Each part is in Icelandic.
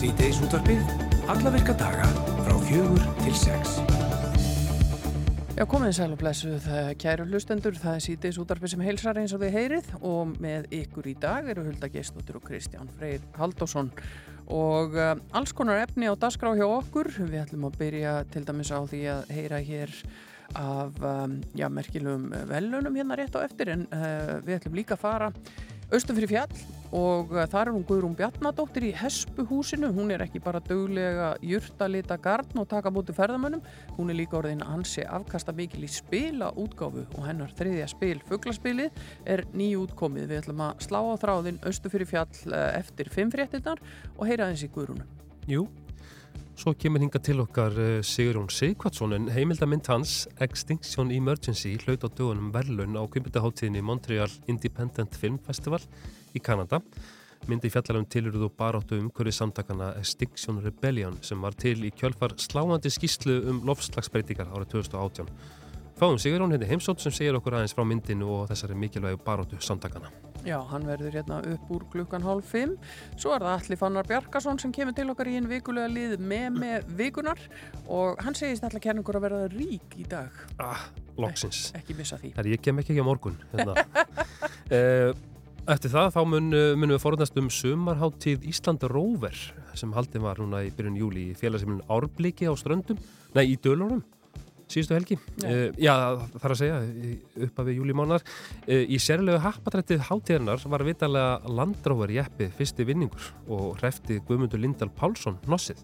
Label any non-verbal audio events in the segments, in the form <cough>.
Sýteis útvarpið, alla virka daga frá fjögur til sex. Já, komið sæl og blessuð kæru hlustendur, það er sítiðs útarpið sem heilsar eins og þið heyrið og með ykkur í dag eru Hulda Geistóttur og Kristján Freyr Haldásson og uh, alls konar efni á dasgrá hjá okkur, við ætlum að byrja til dæmis á því að heyra hér af um, já, merkilum velunum hérna rétt á eftir en uh, við ætlum líka að fara austum fyrir fjall og uh, þar er hún Guðrún Bjarnadóttir í Hespuhúsinu. Hún er ekki bara döglega jurtalita garn og taka mútið ferðamönnum. Hún er líka orðin ansi afkasta mikil í spila útgáfu og hennar þriðja spil fugglaspilið er nýjútkomið við ætlum að slá á þráðin austum fyrir fjall uh, eftir fimm fréttinnar og heyra eins í Guðrúnu. Jú, svo kemur hinga til okkar uh, Sigurjón Sigvartsson en heimildamind hans Extinction Emergency hlaut á dögunum verðlun á kvimpundaháttíðinni Montreal Independent Film Festival í Kanada. Myndi fjallalum tilurðu og baráttu umhverfið samtakana Extinction Rebellion sem var til í kjölfar sláandi skýslu um lofslagsbreytingar árið 2018 Fáum Sigurjón hérna heimsótt sem segir okkur aðeins frá myndinu og þessari mikilvægu baráttu samtakana Já, hann verður hérna upp úr klukkan hálf fimm. Svo er það Alli Fannar Bjarkason sem kemur til okkar í einn vikulega lið með með vikunar og hann segist alltaf kenningur að verða rík í dag. Ah, loksins. Ek, ekki missa því. Herri, ég kem ekki ekki á morgun. Hérna. <laughs> Eh, Eftir það þá mun, munum við forðast um sumarháttíð Ísland Róver sem haldið var núna í byrjun júli í félagsefnun Árbliki á ströndum, nei í Dölunum síðustu helgi, Já. uh, já þar að segja upp af við júlimánar uh, í sérlegu happatrættið hátíðarnar var vitalega landróver jeppið fyrsti vinningur og hrefti Guðmundur Lindal Pálsson nossið.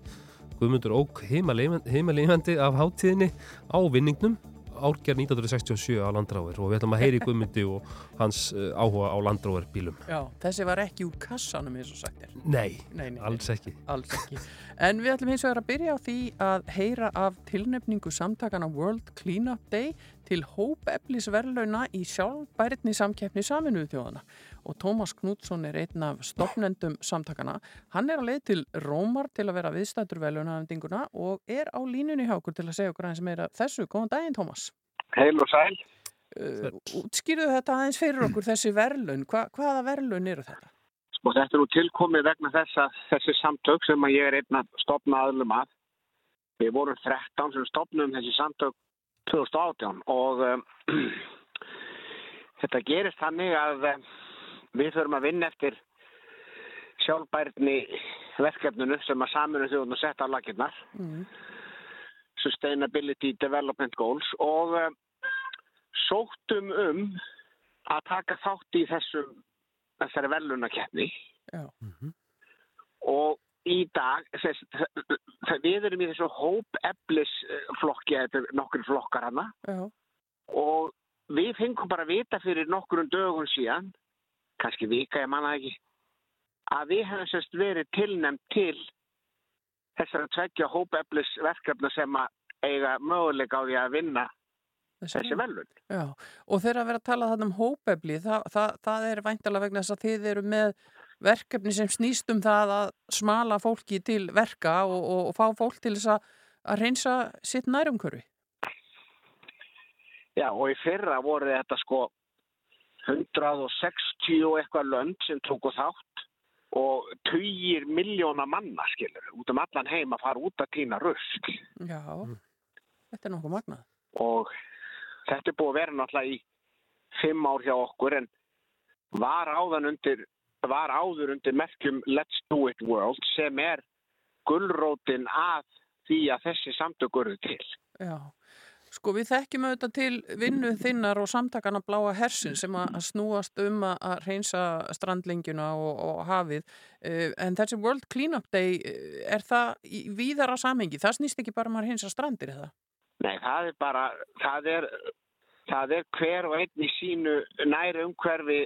Guðmundur ók heimalífandi af hátíðinni á vinningnum árgerð 1967 á landróver og við ætlum að heyri Guðmundi og hans uh, áhuga á landróver bílum. Já, þessi var ekki úr kassanum eins og sagt er. Nei, Nei, nei, alls ekki. Alls ekki. En við ætlum hins vegar að byrja á því að heyra af tilnefningu samtakana World Cleanup Day til hópeflisverlauna í sjálfbæritni samkeppni saminuðu þjóðana. Og Tómas Knútsson er einn af stopnendum samtakana. Hann er að leið til Rómar til að vera viðstættur verlaunafendinguna og er á línunni hjá okkur til að segja okkur aðeins meira þessu. Góðan daginn, Tómas. Heil og sæl. Uh, útskýrðu þetta aðeins fyrir okkur þessi verlaun. Hva, hvaða verlaun eru þetta? Sko þetta er nú tilkomið vegna þess að þessi samtök sem að ég er einn að stopna aðlum að. Við vorum 13 sem stopnum þessi samtök 2018 og um, <clears throat> þetta gerist þannig að um, við þurfum að vinna eftir sjálfbærni verkefninu sem að saminu þjóðun að setja á lakirnar. Mm. Sustainability Development Goals og um, sóttum um að taka þátt í þessum þessari velunakeppni Já. og í dag þess, þess, við erum í þessu hópeflis flokki, þetta er nokkur flokkar hana Já. og við fengum bara að vita fyrir nokkurum dögun síðan kannski vika, ég manna ekki að við hefum sérst verið tilnæmt til þessara tveggja hópeflis verkefna sem að eiga möguleika á því að vinna þessi velun. Já, og þegar að vera að tala þannig um hópefli, það, það, það er væntalega vegna þess að þið eru með verkefni sem snýst um það að smala fólki til verka og, og, og fá fólk til þess að, að reynsa sitt nærumkörfi. Já, og í fyrra voru þetta sko 160 og eitthvað lönd sem tóku þátt og 20 miljóna manna, skilur, út um allan heim að fara út að týna rösk. Já, þetta er nokkuð magnað. Og þetta er búið að vera náttúrulega í fimm ár hjá okkur en var undir var áður undir merkjum Let's Do It World sem er gullrótin að því að þessi samtökur eru til. Já, sko við þekkjum auðvitað til vinnu þinnar og samtakana bláa hersin sem að snúast um að reynsa strandlingjuna og, og hafið uh, en þessi World Cleanup Day uh, er það í víðara samengi, það snýst ekki bara um að reynsa strandir eða? Nei, það er bara, það er, það er hver og einn í sínu næri umhverfi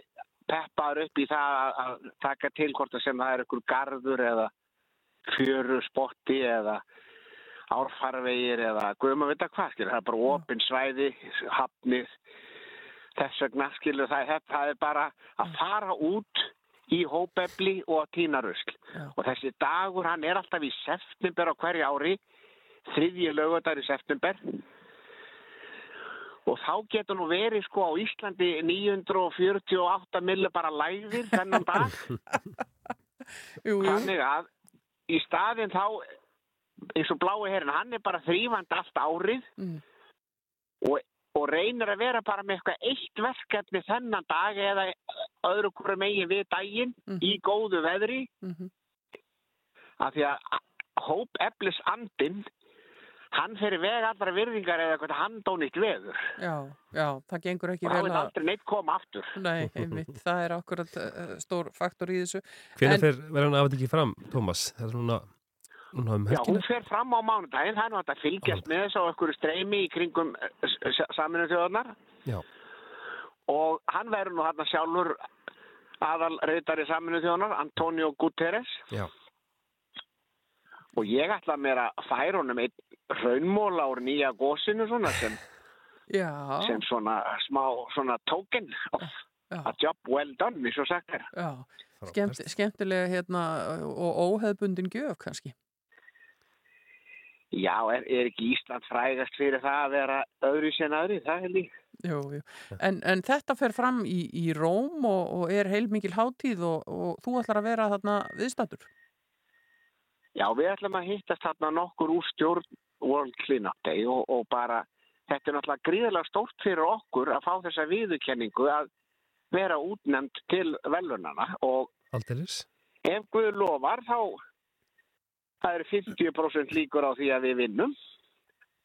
peppar upp í það að, að taka til hvort að sem það er einhver garður eða fjöru spotti eða árfarvegir eða guðum að vita hvað, skilur, það er bara opin svæði, hafnir, þess vegna, skilur, það er, það er bara að fara út í hópefli og að týna rusl. Já. Og þessi dagur, hann er alltaf í september á hverju ári, þriðji lögadar í september. Og þá getur nú verið sko á Íslandi 948 millir bara læðir þennan dag. <laughs> Þannig að í staðin þá eins og blái herrin, hann er bara þrýfand allt árið mm, og, og reynir að vera bara með eitthvað eitt verkefni þennan dag eða öðru hverju megin við daginn Mhm. í góðu veðri. Mhm, af því að hóp eflis andin hann fyrir veg allra virðingar eða eitthvað hann dónitt veður. Já, já, það gengur ekki vel að aldrei neitt koma aftur. Nei, einmitt, það er akkurat uh, stór faktor í þessu. Hvenær En- fer verður hann af þetta ekki fram, Tómas? Það er núna, núna um Já, hún fer fram á mánudaginn, það er nú hægt að fylgjast með þessu á einhverju streymi í kringum saminu þjóðarnar Já. og hann verður nú hann sjálfur aðal reytari saminu þjóðarnar, Antonio Guterres. Já. Og ég ætla mér að færa honum einn raunmóla úr nýja gósinu svona sem, sem svona smá svona token of já, a job well done, eins og sagt er. Skemmt, skemmtilega hérna og óheðbundin gjöf kannski. Já, er, er ekki Ísland frægast fyrir það að vera öðru sem öðru, það er líka. Jú, jú. En, en þetta fer fram í, í Róm og, og er heilmikil hátíð og, og þú ætlar að vera þarna viðstættur Já, við ætlum að hittast þarna nokkur úr stjórn World Cleanup Day og, og bara, þetta er náttúrulega gríðilega stórt fyrir okkur að fá þessa viðurkenningu að vera útnefnd til velunana og Aldeilis? Eh. ef Guð lofar þá það eru 50% líkur á því að við vinnum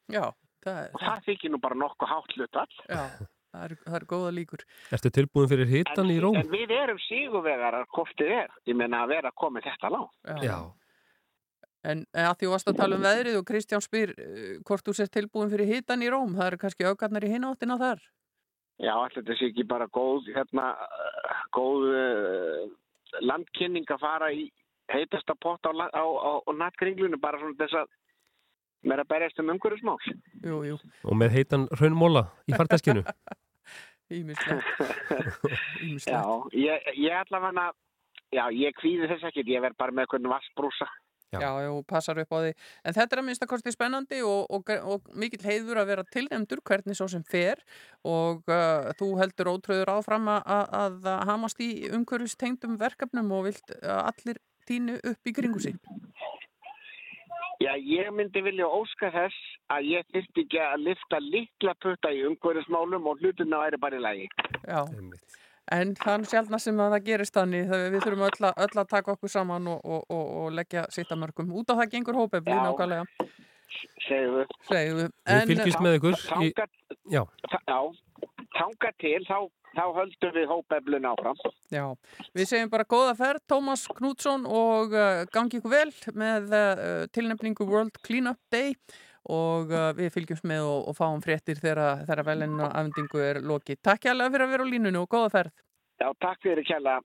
Já, það er, og það þykir nú bara nokkuð hátt hlutall. já, það er, það er góða líkur Ertu tilbúin fyrir hitan í Róm? En við erum síguvegar að kortið er, ég menna að vera komið þetta lág. Já. En en að því varst að tala um veðrið og Kristján spyr uh, hvort þú sért tilbúin fyrir hitan í Róm, það eru kannski aukarnar í hináttina þar. Já, allir þetta sé ekki bara góð, hérna, góð uh, landkynning að fara í heitasta pott á, á, á, á nattkringlunum, bara svona þess að vera að berjast um umhverjusmál. Jú, jú, Og með heitan raunmóla í farteskinu? <laughs> ímislegt. Já, Ímislegt. ég, ég að hana, já, ég kvíði þess ekkert, ég verð bara með einhvern vassbrúsa. Já. Já, passar upp á því. En þetta er að minnsta kosti spennandi og, og, og mikill heiður að vera tilnefndur hvernig svo sem fer og uh, þú heldur ótröður áfram að, að, að hamast í umhverfistengdum verkefnum og vilt að allir tínu upp í kringu sig. Já, ég myndi vilja óska þess að ég þyrst ekki að lifta litla putta í umhverjusmálum og hlutina væri bara í lagi. Já, Einmitt. En þann sjálfna sem að það gerist þannig þegar við þurfum öll að, öll að taka okkur saman og, og, og, og leggja sitt að mörgum. Út á það gengur hópefli Já. nákvæmlega, Segðu, segðu. Við En, fylgjumst með ykkur í... þanga, Já, já, þanga til, þá, þá höldum við hópeflun áfram. Já, við segjum bara góða ferð, Tómas Knútsson og uh, gangi ykkur vel með uh, tilnefningu World Cleanup Day og uh, við fylgjumst með og, og fáum fréttir þegar, velinu afhendingu er lokið. Takk hjálpa fyrir að vera á línunni og góða ferð. Já, takk fyrir kjalla.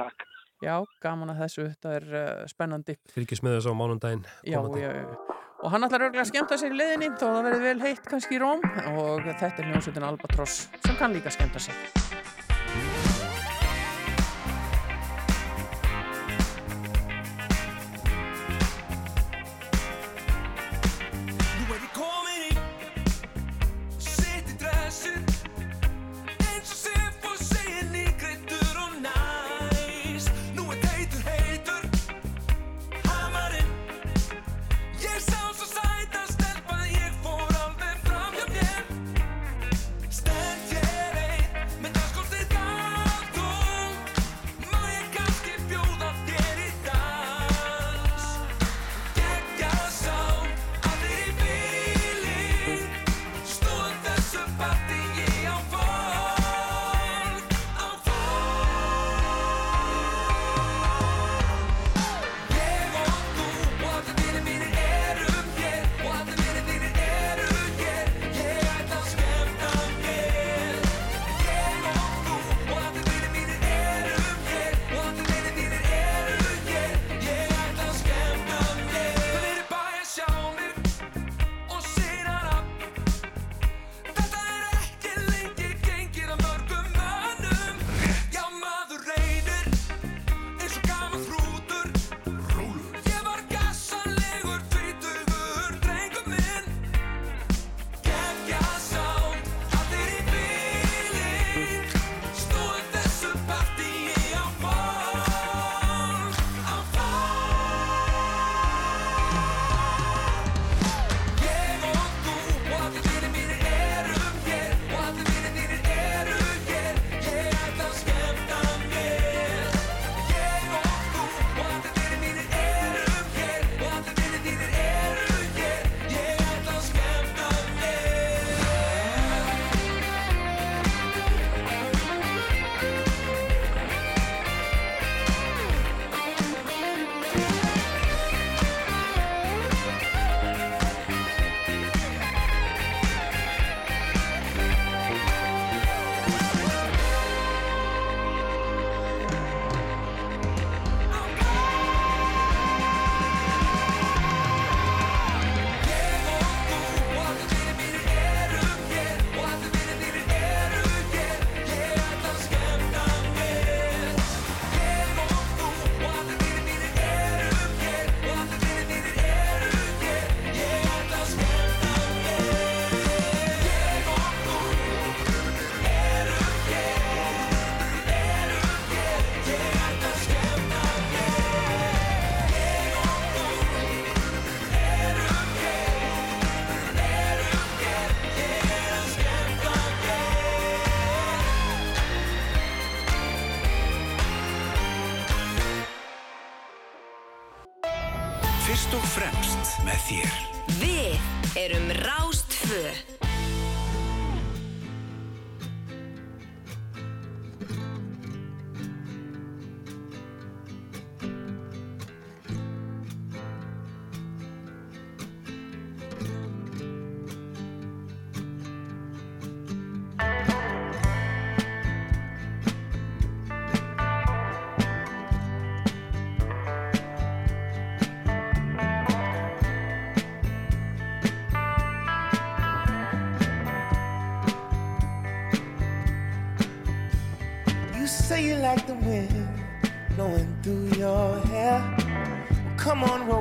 Takk. Já, gaman að þessu, þetta er uh, spennandi. fylgjumst með þessu á mánundaginn. Já, komandi. já, já. Og hann ætlar örgulega að skemmta sér í leiðinni þó það verði vel heitt kannski í Róm og þetta er hljómsveitin Albatross sem kann líka skemmta sér.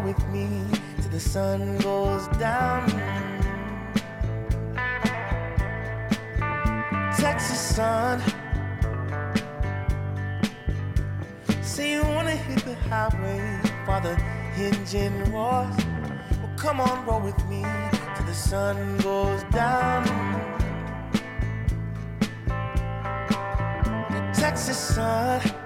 With me till the sun goes down. Texas sun. Say you wanna hit the highway while the engine roars. Well, come on, roll with me till the sun goes down. The Texas sun.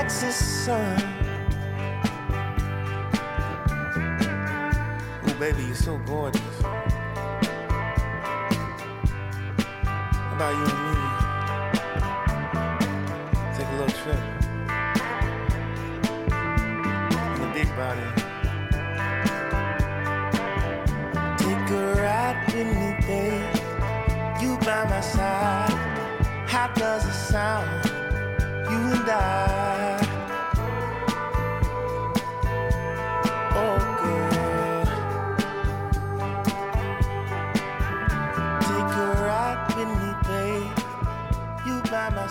Texas sun. Oh, baby, you're so gorgeous. How about you and me? Take a little trip. In the big body. Take a ride with me, babe. You by my side. How does it sound? You and I.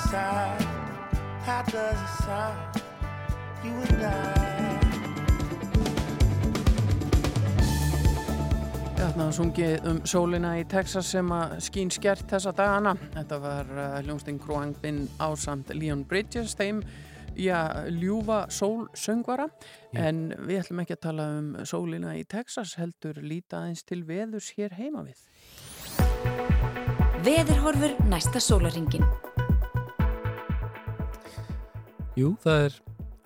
side. How does it sound? You and I. Þarna sungið um sólina í Texas sem að skín skert þessa dagana. Þetta var uh, hljómsdinn Kroang Bin ásamt Leon Bridges, þeim já, ljúfa sólsöngvara. En við ætlum ekki að tala um sólina í Texas, heldur líta aðeins til veðurs hér heima við. Veðurhorfur næsta sólaringin. Jú, það er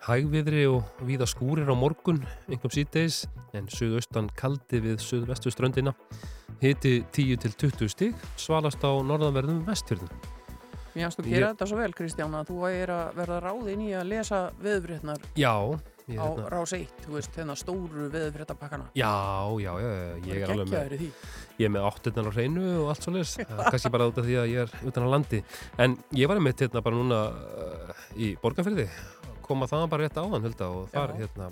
hægviðri og víða skúrir á morgun, einhverjum síðdeis, en suðaustan kaldi við suðvestu ströndina. Hiti 10-20 stig, svalast á norðanverðum vestfjörðum. Mér finnst þú Ég- gera þetta svo vel, Kristján, að þú er að verða ráðinn í að lesa veðurfrétnar Já, ég, á hérna, rás 1, þú veist, þennan stóru veðurfréttapakkana. já, já, já, ég er alveg með, ég er með áttirnar á hreinu og allt svo leis, <laughs> kannski bara út af því að ég er utan á landi. En ég var með hérna bara núna uh, í borgarfyrði, koma þaðan bara rétt áðan, hölda, og þar Já. hérna,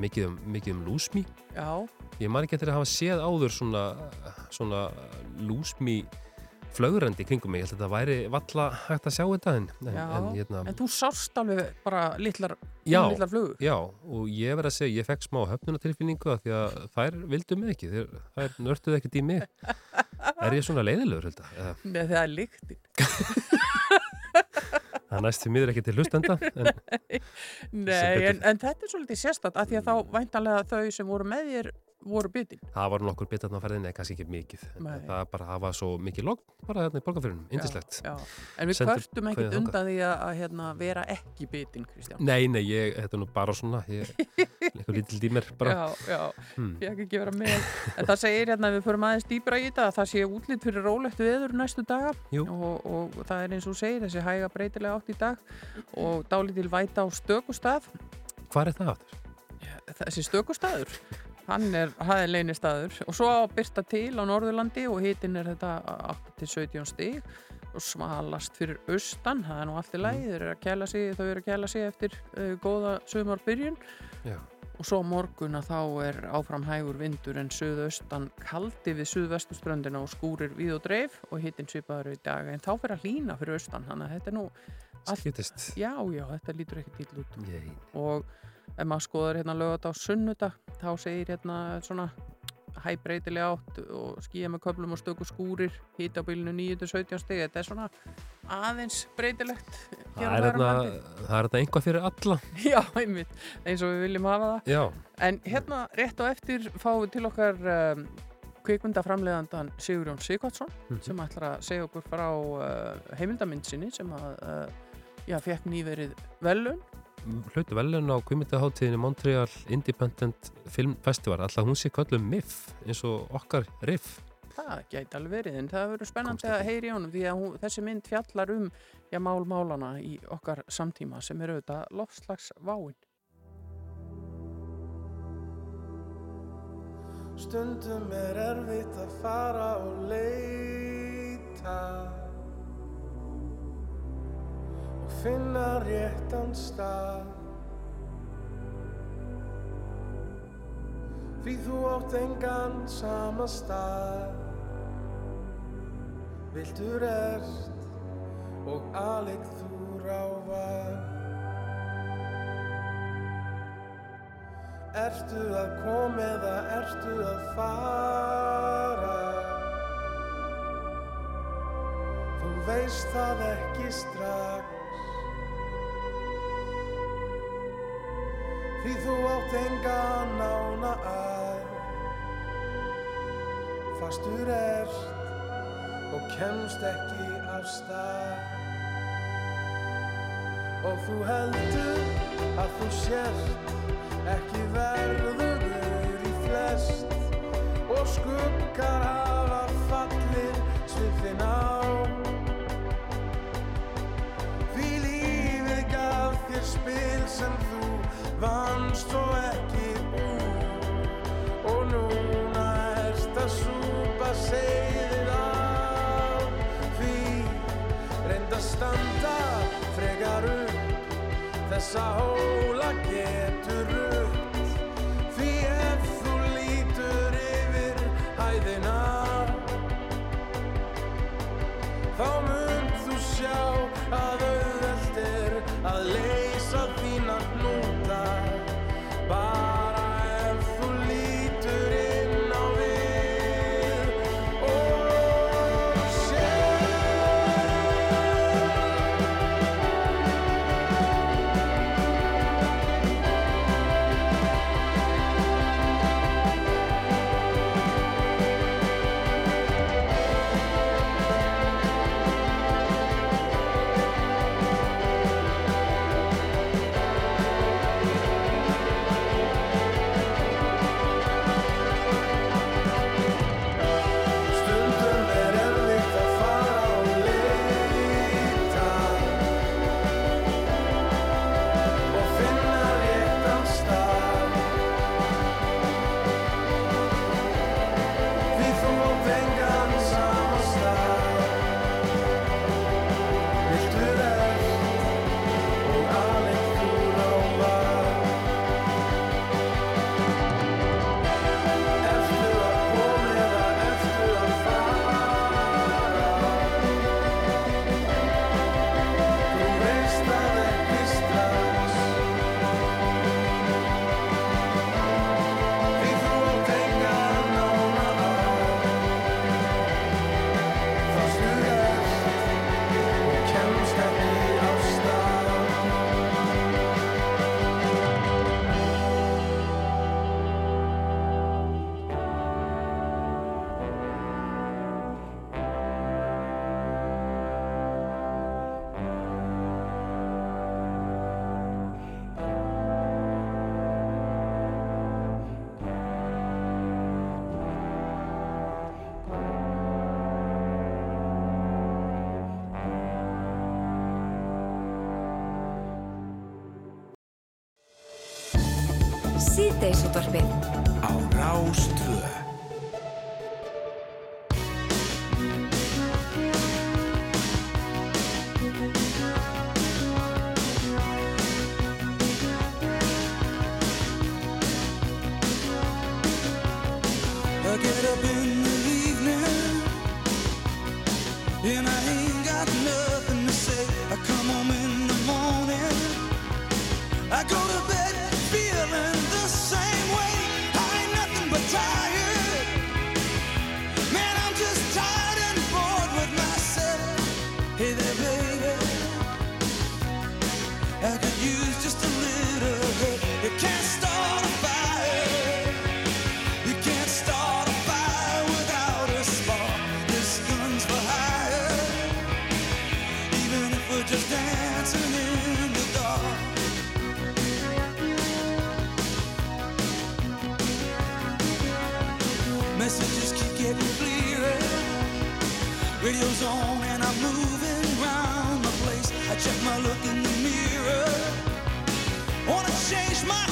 mikið um, mikið um lúsmi Já, ég man ekki eftir að hafa séð áður svona, svona lúsmi flögrandi kringum mig, ég held að þetta væri valla hægt að sjá þetta en, en, en hérna, En þú sást alveg bara litlar, Já. litlar flugur. já, og ég verð að segja ég fekk smá höfnunatilfinningu því að þær vildu mig ekki, þær, þær nörtuðu ekkert í mig <laughs> er ég svona leiðilegur held að Nei, það er líktin. <laughs> það næst því miður ekki til hlustenda en <laughs> Nei, en, en þetta er svolítið sérstætt að því að þá væntanlega þau sem voru með þér voru byttin. það var nokkur bitarn á ferðinni, kannski ekki mikið það bara hafa svo mikið logg bara hérna í borgarfyrirnum, indislegt en við kvörtum ekkit undan því að, að hérna, vera ekki byttin, Kristján. Nei, nei, ég, þetta er nú bara svona ég, eitthvað lítil dýmer bara <laughs> Já, já, Hmm. ég ekki vera með. En það segir hérna við förum aðeins dýbra í þetta að það sé útlýtt fyrir rólegt veður næstu daga og, og það er eins og segir þessi hæga breytilega átt í dag og dálítil væta á stökustaf. Hvað er það? Þessi stökustaður, hann er hæðilegni staður og svo byrta til á Norðurlandi og hitin er þetta 8-17 stig og smalast fyrir austan, það er nú allt í lagi, þau eru að kæla sig, þau eru að kæla sig eftir uh, góða sumarbyrjun. Já, og svo morgun að þá er áfram hægur vindur en suðaustan kaldi við suðvestuströndina og skúrir við og dreif og hittin svipaður í dag. En þá fyrir að hlína fyrir austan þannig að þetta er nú, skiptist já já, þetta lítur ekki til út. Ég, og ef maður skoðar hérna lögat á sunnudag þá segir hérna svona hæbreytilega átt og skýja með köflum og stöku skúrir hita á bílinu 9-17 steg þetta er svona aðeins breytilegt hér það er er þarna einhvað fyrir alla. <laughs> Já, einmitt, eins og við viljum hafa það. Já, En hérna rétt á eftir fáum við til okkar um, kvikmyndaframleðandan Sigurjón Sigvartsson Mhm. sem ætlar að segja okkur frá uh, heimildamind sinni sem að uh, já, fekk nýverið velun. Hlutu velun á kvimindaháttíðinni Montreal Independent Film Festival. Alltaf hún sé kallum MIF eins og okkar riff? Það gæti alveg verið en það verður spennandi að heyri í honum því að hún, þessi mynd fjallar um já, mál málana í okkar samtíma sem eru auðvitað lofslagsváin. Stundum er erfitt að fara og leita. og finna réttan stað. Því þú átt engan sama stað. Viltur ert og aðleik þú ráfar Ertu að koma eða ertu að fara? Þú veist það ekki strax Því þú átt enga nána að. Fastur ert og kemst ekki af stað. Og þú heldur að þú sért ekki verður í flest. Og skuggar hafa fallir svifin á. Því lífið gaf þér spil sem þú vannst og ekki úr og núna erst að súpa seiðið af Því. Reynd að standa frekar upp. Þessa hóla getur upp því ef þú lítur yfir hæðina þá mun þú sjá að auðvelt Síðdeisútvarfið á Radio's on and I'm moving around the place. I check my look in the mirror. Wanna change my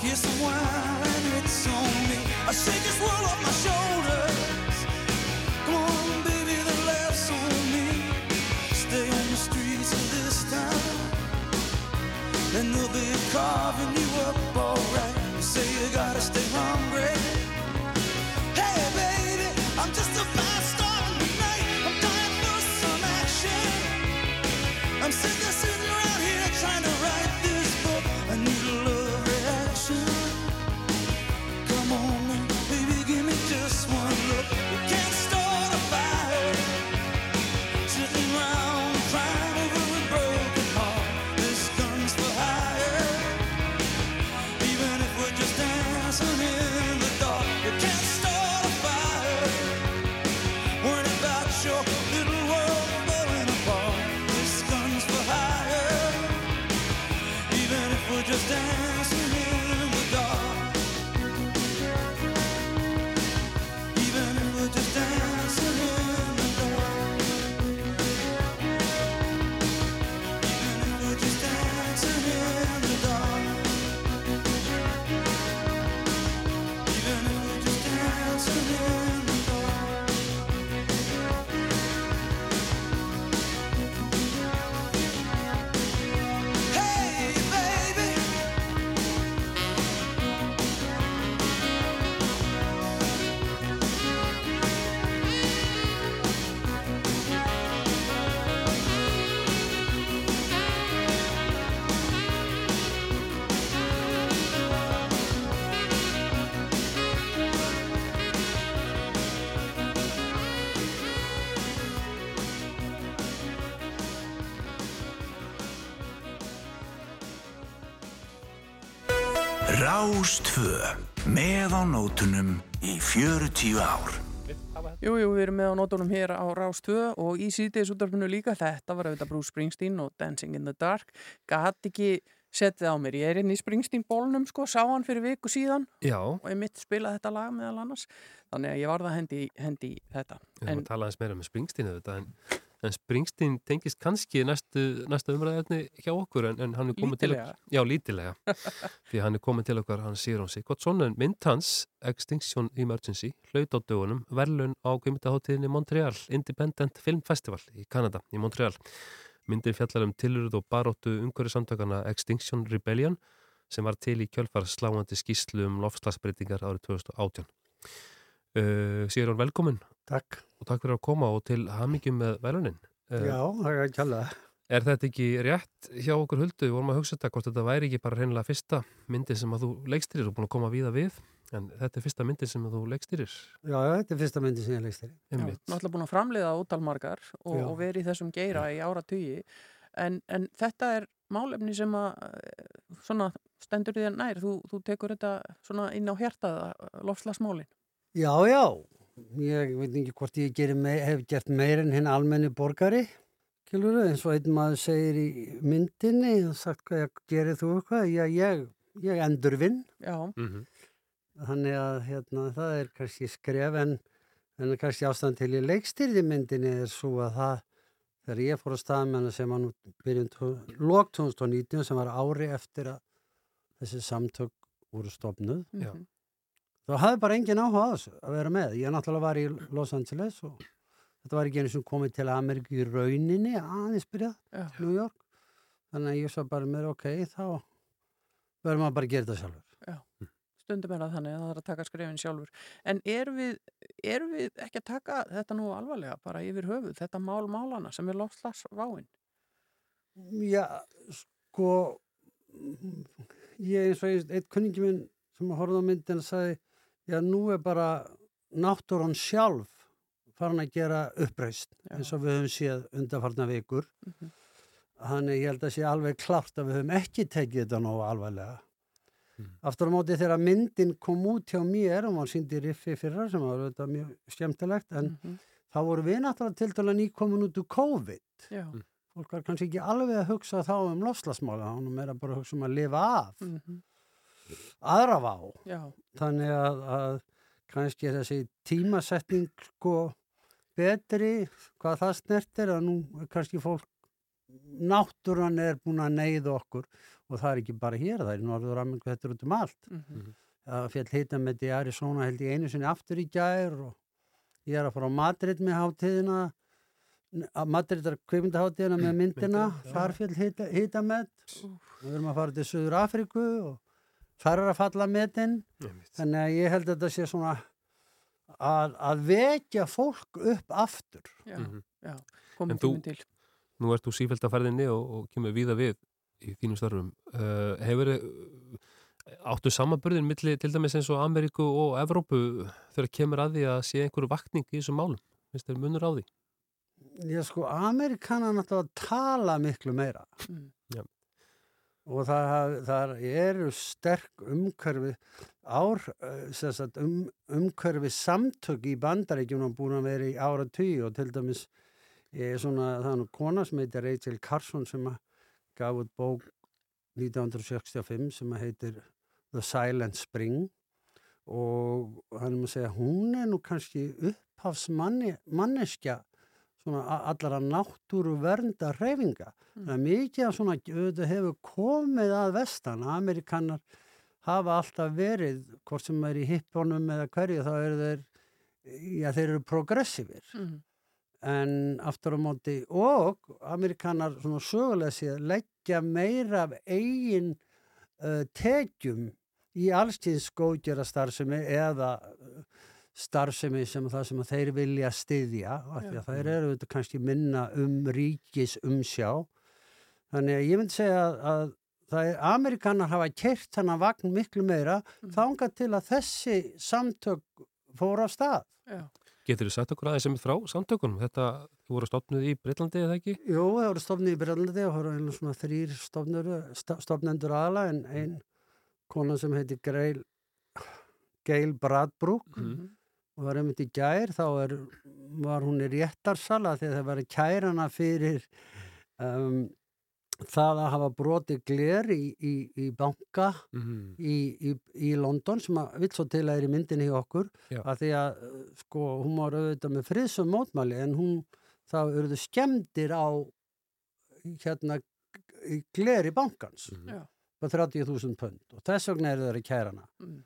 kiss of wine. Nótunum í 40 ár. Jú, jú, við erum með á nótunum hér á Rás 2 og í síðdegisútdarpinu líka. Þetta var auðvitað Bruce Springsteen og Dancing in the Dark. Gat ekki setið á mér. Ég er inn í Springsteen bólnum, sko, sá hann fyrir viku síðan Já, og ég mitt spila þetta lag meðal annars. Þannig að ég varða hendi, hendi í þetta. við höfum En að tala aðeins meira með Springsteen auðvitað, en, en Springsteen tengist kannski næstu, næstu umræðefni hjá okkur en, en hann er komið til Lítillega. Já, lítilega. <laughs> Því hann er komið til okkar, hann sýr hún sig. Gott svona, mynd hans, Extinction Emergency, hlaut á dögunum, verðlun á kvimtaháttíðinni Montreal Independent Film Festival í Kanada, í Montreal. Myndin fjallar um tilurð og baróttu umhverju samtökana Extinction Rebellion sem var til í kjölfar sláandi skýslu um lofslagsbreytingar árið 2018. Uh, Sigur velkomin Takk. og takk fyrir að koma og til hamingjum með velunin. Uh, Já, það er ekki alveg. Er þetta ekki rétt hjá okkur huldu? Við vorum að hugsa þetta hvort þetta væri ekki bara reynilega fyrsta myndi sem að þú leikstyrir og búin að koma víða við en þetta er fyrsta myndi sem að þú leikstyrir Já, já, þetta er fyrsta myndi sem ég leikst þér. Já, náttúrulega búin að framleiða ótalmargar og, Já. og verið í þessum geira í ára en, en þetta er málefni sem að eh, svona stendur því að nær, þú, þú tekur þetta svona inn á hjartaða lofslagsmálin. Já, já, ég veit ekki hvort ég mei, hef gert meir en hinn almenni borgari, kilur eins og einn maður segir í myndinni, og sagt hvað ég gerir þú eitthvað, já, ég, ég endur vinn, Já, Mhm. þannig að hérna, það er kannski skref en, en kannski ástæðan til ég leikstyrði myndinni er svo að það, þegar ég fór að staða með hana sem var nú byrjun lók 2019 sem var ári eftir að þessi samtök voru stopnuð, Já. mhm, þá hafði bara engin áhuga á þessu að vera með. Ég náttúrulega var í Los Angeles og þetta var ekki einu sem komið til Ameríku í rauninni aðeins byrjað, já, New York. Þannig að ég svo bara með, ok, þá verður maður bara að gera þetta sjálfur. stundum er það þannig að það er að taka skrefin sjálfur. En erum við, erum við ekki að taka þetta nú alvarlega bara yfir höfuð, þetta mál málana sem er lofslagsváin? Já, sko, ég eins og einn kunningi minn sem horfði á myndin sagði, já, nú er bara náttúran sjálf farin að gera uppreist Já. eins og við höfum séð undarfarna vikur. Mhm. Þannig ég held að sé alveg klart að við höfum ekki tekið þetta nógu alvarlega. Mm. Aftur á móti þegar myndin kom út hjá mér og maður síndi riffi fyrra sem var auðvitað mjög skemmtilegt en Mhm, þá voru við náttúrulega til dæla nýkomin út úr COVID. Já, Fólk var kannski ekki alveg að hugsa þá um lofslagsmála, hann er meira bara að hugsa um að lifa af mhm, aðra vá. já, Þannig að, að kannski er þessi tímasetning sko betri, hvað það snertir að nú er kannski fólk náttúran er búin að neyða okkur og það er ekki bara hér, það er í norður Ameríku, þetta er út um allt. mhm, Það fjall hita með í Arizona held ég einu sinni aftur í gær og ég er að fara á Madrid með hátíðina að Madrid er kveimindaháttíðina með myndina, Myndina, þar fjall hita, hita með við erum að fara til Suður Afríku og þar er að falla metin þannig að ég held að þetta sé svona að, að vekja fólk upp aftur já, Mhm. já, En þú-. Nú ert þú sífælt að ferðinni og, og kemur víða við í þínum starfum. Uh, hefur áttu samanburðin milli til dæmis eins og Ameríku og Evrópu þegar kemur að því að sé einhverju vakning í þessum málum? Finnst þér munur á því? ég sko, Amerikanar náttúrulega tala miklu meira Mm. Og það, það eru sterk umhverfi ár, eh, sagt, um, umhverfi samtök í bandaríkjunum búin að vera í ára tíu og til dæmis er svona, það er nú kona sem heitir Rachel Carson sem gaf út bók 1965 sem heitir The Silent Spring. Og hann er að segja hún er nú kannski upphafsmanneskja allara náttúru vernda reyfinga. Það er mikið af svona, auðvitað hefur komið að vestan, Amerikanar hafa alltaf verið, hvort sem er í hippunum eða hverju, þá eru þeir, já þeir eru progressífir. Mhm, En aftur á móti, og Amerikanar svona sögulega séð leggja meira af eigin uh, tekjum í allstíðs góðgjara starfsemi eða uh, starfsemi sem það sem þeir vilja styðja af því að þeir eru þetta kannski minna um ríkis umsjá þannig að ég myndi segja að, að það er Amerikanar hafa kert þannig vagn miklu meira Mhm. þangað til að þessi samtök fór á stað já, Getur þú sagt okkur aðeins sem frá samtökunum? Þetta, þú voru stopnuð í Breitlandi eða ekki? Jú, það voru stofnið í Brellandi og það voru einlega svona þrýr stofnur, stofnendur aðla en ein kona sem heiti Gail, Gail Bradbrook mhm, og það var einmitt í gær þá er, var hún í réttarsala því að það var kærana fyrir um, það að hafa brotið gler í, í, í banka Mm. í, í, í London sem að vill svo til að er í myndinni hjá okkur Já. að því að sko hún var auðvitað með friðsum mótmæli en hún þá eruðu skemmdir á hérna í gleri bankans já, på 30.000 pund og þess vegna eru þeirri kærana mm,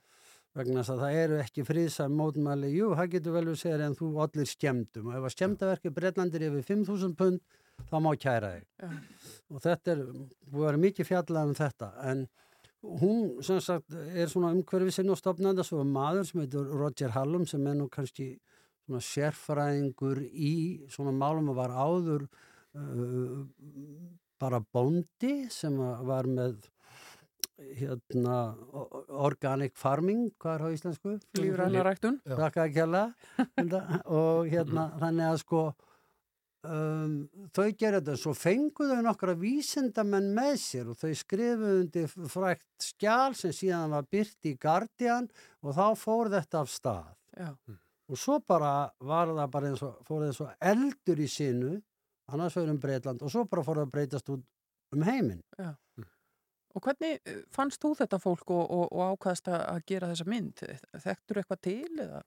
vegna þess að það eru ekki friðsam mótmæli. Jú, það getur vel við segja en þú allir skemmdum. Og ef að skemmdaverki Breitlandir yfir 5.000 pund þá má kæra þig. Já, og þetta er, við varum mikið fjallað um þetta. En hún sem sagt er svona umhverfið sinn og stopnanda svo maður sem heitir Roger Hallum sem er nú kannski svona sérfræðingur í svona málum og var áður uh, bara bóndi sem var með hérna organic farming, hvað er það á íslensku? Lífræna ræktun. Já. Þakka að kjalla og hérna <clears throat> þannig að sko um, þau gerðu þetta svo fengu þau nokkra vísindamenn með sér og þau skrifuðu undir frækt skjál sem síðan var byrt í Guardian og þá fór þetta af stað Já. og svo bara var það bara eins og fór það eins og eldur í sinu annars vegar um Breitland og svo bara fór það að breytast út um heiminn Og hvernig eh, fannst þú þetta fólk og, og, og ákvaðast að að gera þessa mynd? Þekktur eitthvað til eða?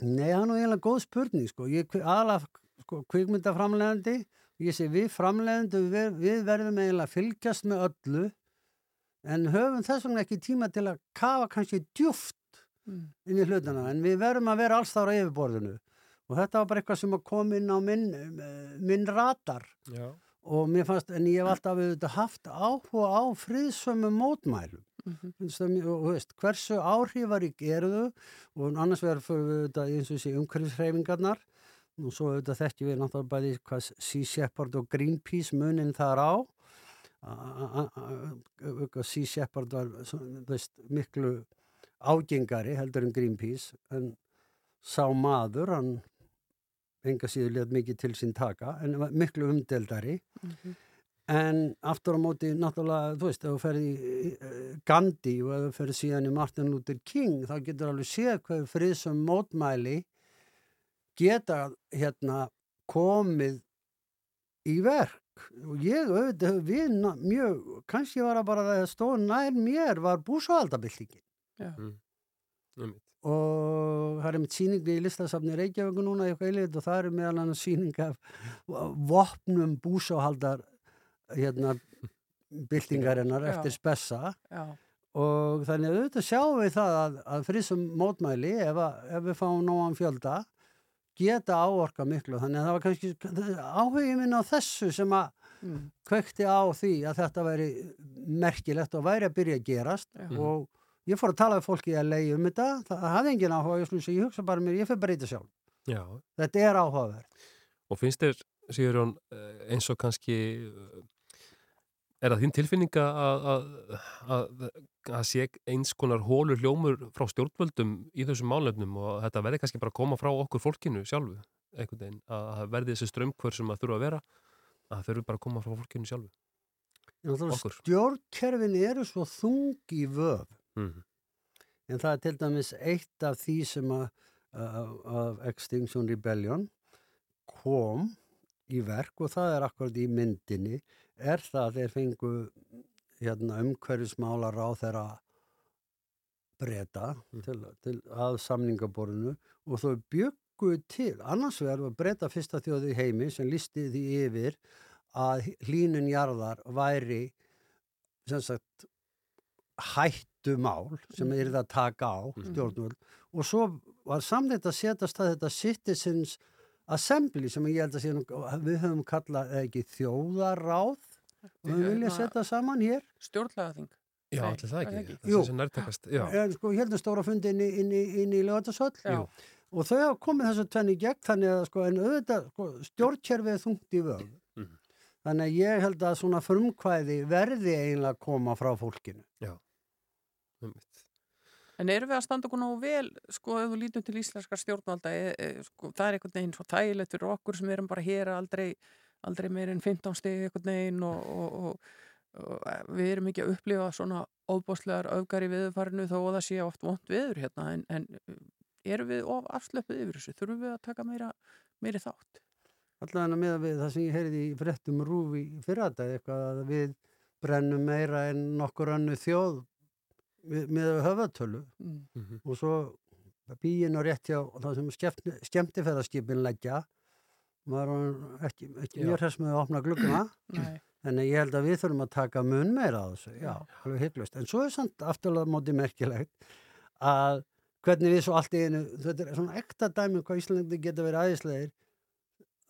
Nei, það er nú eiginlega góð spurning sko. Ég er aðalega sko, kvikmyndaframlegandi og ég sé við framlegandi við, við verðum eiginlega að fylgjast með öllu en höfum þess vegna ekki tíma til að kafa kannski djúft Mm. inn í hlutana en við verðum að vera alls þar á yfirborðinu og þetta var bara eitthvað sem kom inn á minn, minn radar Já. Og mér fannst, en ég hef alltaf auðvitað haft áhuga á friðsömu mótmælum. Það mjög- og veist, hversu áhrifarík eru þau? Og annars verður fyrir við auðvitað eins og þessi umhverfishreyfingarnar. Og svo auðvitað þekkjum við náttúrulega bæði hvað Sea Shepherd og Greenpeace munin þar á. Sea Shepherd var veist, miklu ágengari heldur en Greenpeace. En sá maður hann enga síður létt mikið til sín taka en var miklu umdeldari Mhm. En aftur á móti, náttúrulega, þú veist, ef þú ferði í eh, Gandhi og ef þú ferði síðan í Martin Luther King, þá getur alveg séð hvað friðsum mótmæli geta hérna komið í verk. Og ég auðvitað hef við na- mjög, kannski var það bara að það stóð nær mér var búsáhaldabildingin. Já. Einmitt. Og það er með síningu í listasafni Reykjavíku núna í eitthvað eilið og það er meðal annars síning af vopnum búsáhaldar hérna byltingarinnar Já. eftir spessa Já. og þannig að auðvitað sjáum við það að, að frísum mótmæli ef, að, ef við fáum nógan fjölda geta áorka miklu þannig að það var kannski áhugin minn á þessu sem að Mm. kveikti á því að þetta væri merkilegt og væri að byrja að gerast Já. og ég fór að tala við fólki að leiði um þetta það hafði engin áhuga, ég, ég hugsa bara mér ég fyrir bara eitthvað sjálf, Já. þetta er áhugaverð Og finnst þér, Sigurjón, eh, eins og kannski eh, er það þín tilfinninga að, að, sé eins konar hólur hljómur frá stjórnvöldum í þessum málefnum og þetta verði kannski bara að koma frá okkur fólkinu sjálfu, einhvern veginn, að það verði þessi strömmkvör sem að þurfa að vera, að það þurfi bara að koma frá fólkinu sjálfu. Okkur. stjórnkerfin eru svo þung í vöf Mm. en það er til dæmis eitt af því sem að, að, að Extinction Rebellion kom í verk og það er akkurat í myndinni er það að þeir fengu hérna, umhverfismála ráð þeirra breyta Mm. til, til að samningaborðinu og þau byggu til annars vegar var breyta fyrsta þjóði heimi sem listi því yfir að hlínun jarðar væri sem sagt hættumál sem er það að taka á stjórnvöld og svo var samþýtt að setjast að þetta Citizens Assembly sem ég held að sé við höfum kallað eða ekki þjóðaráð og við vilja Hérna- setja saman hér Stjórnlagaþing. Já, Nei, allir það er ekki. það ekki? Það Jú. er sem nærtakast. Já. en sko hérna stóra fundi inn í, inn í, inn í lögatarsvöll Já. og þau hafa komið þessu tvenni gegn þannig að sko en auðvitað sko, stjórnkerfið er þungt í vög Mhm. þannig að ég held að svona frumkvæði verði eiginlega að koma frá fólkinu Einmitt. En erum við að standa okkur nógu vel, sko, ef þú lítum til íslenskar stjórnvalda, e, e, sko, það er einhvern veginn svo þægilegt fyrir okkur sem erum bara hér aldrei, aldrei meir en 15 stig einhvern veginn og, og, og, og e, við erum ekki að upplifa svona óbáslegar öfgar í viðfarinu þó að það sé oft vond viður hérna, en, en erum við of afslöpuð yfir þessu? Þurfum við að taka meira, meiri þátt? allavega með við það sem ég heyrði í fréttum rúfi í fyrradag eitthvað að við brennum meira en nokkur önnu þjóð með, höfatölu Mm. Mhm. og svo bíin og rétt hjá það sem skemmtifæðaskipin leggja maður ekki, ekki mjög hress með að opna glugguna <clears throat> Nei, en ég held að við þurfum að taka mun meira á þessu, já, alveg hygglust en svo er samt afturlega móti merkilegt að hvernig við svo allt í einu, þetta er svona ekta dæmi um hvað Íslandi geta verið æðislegir.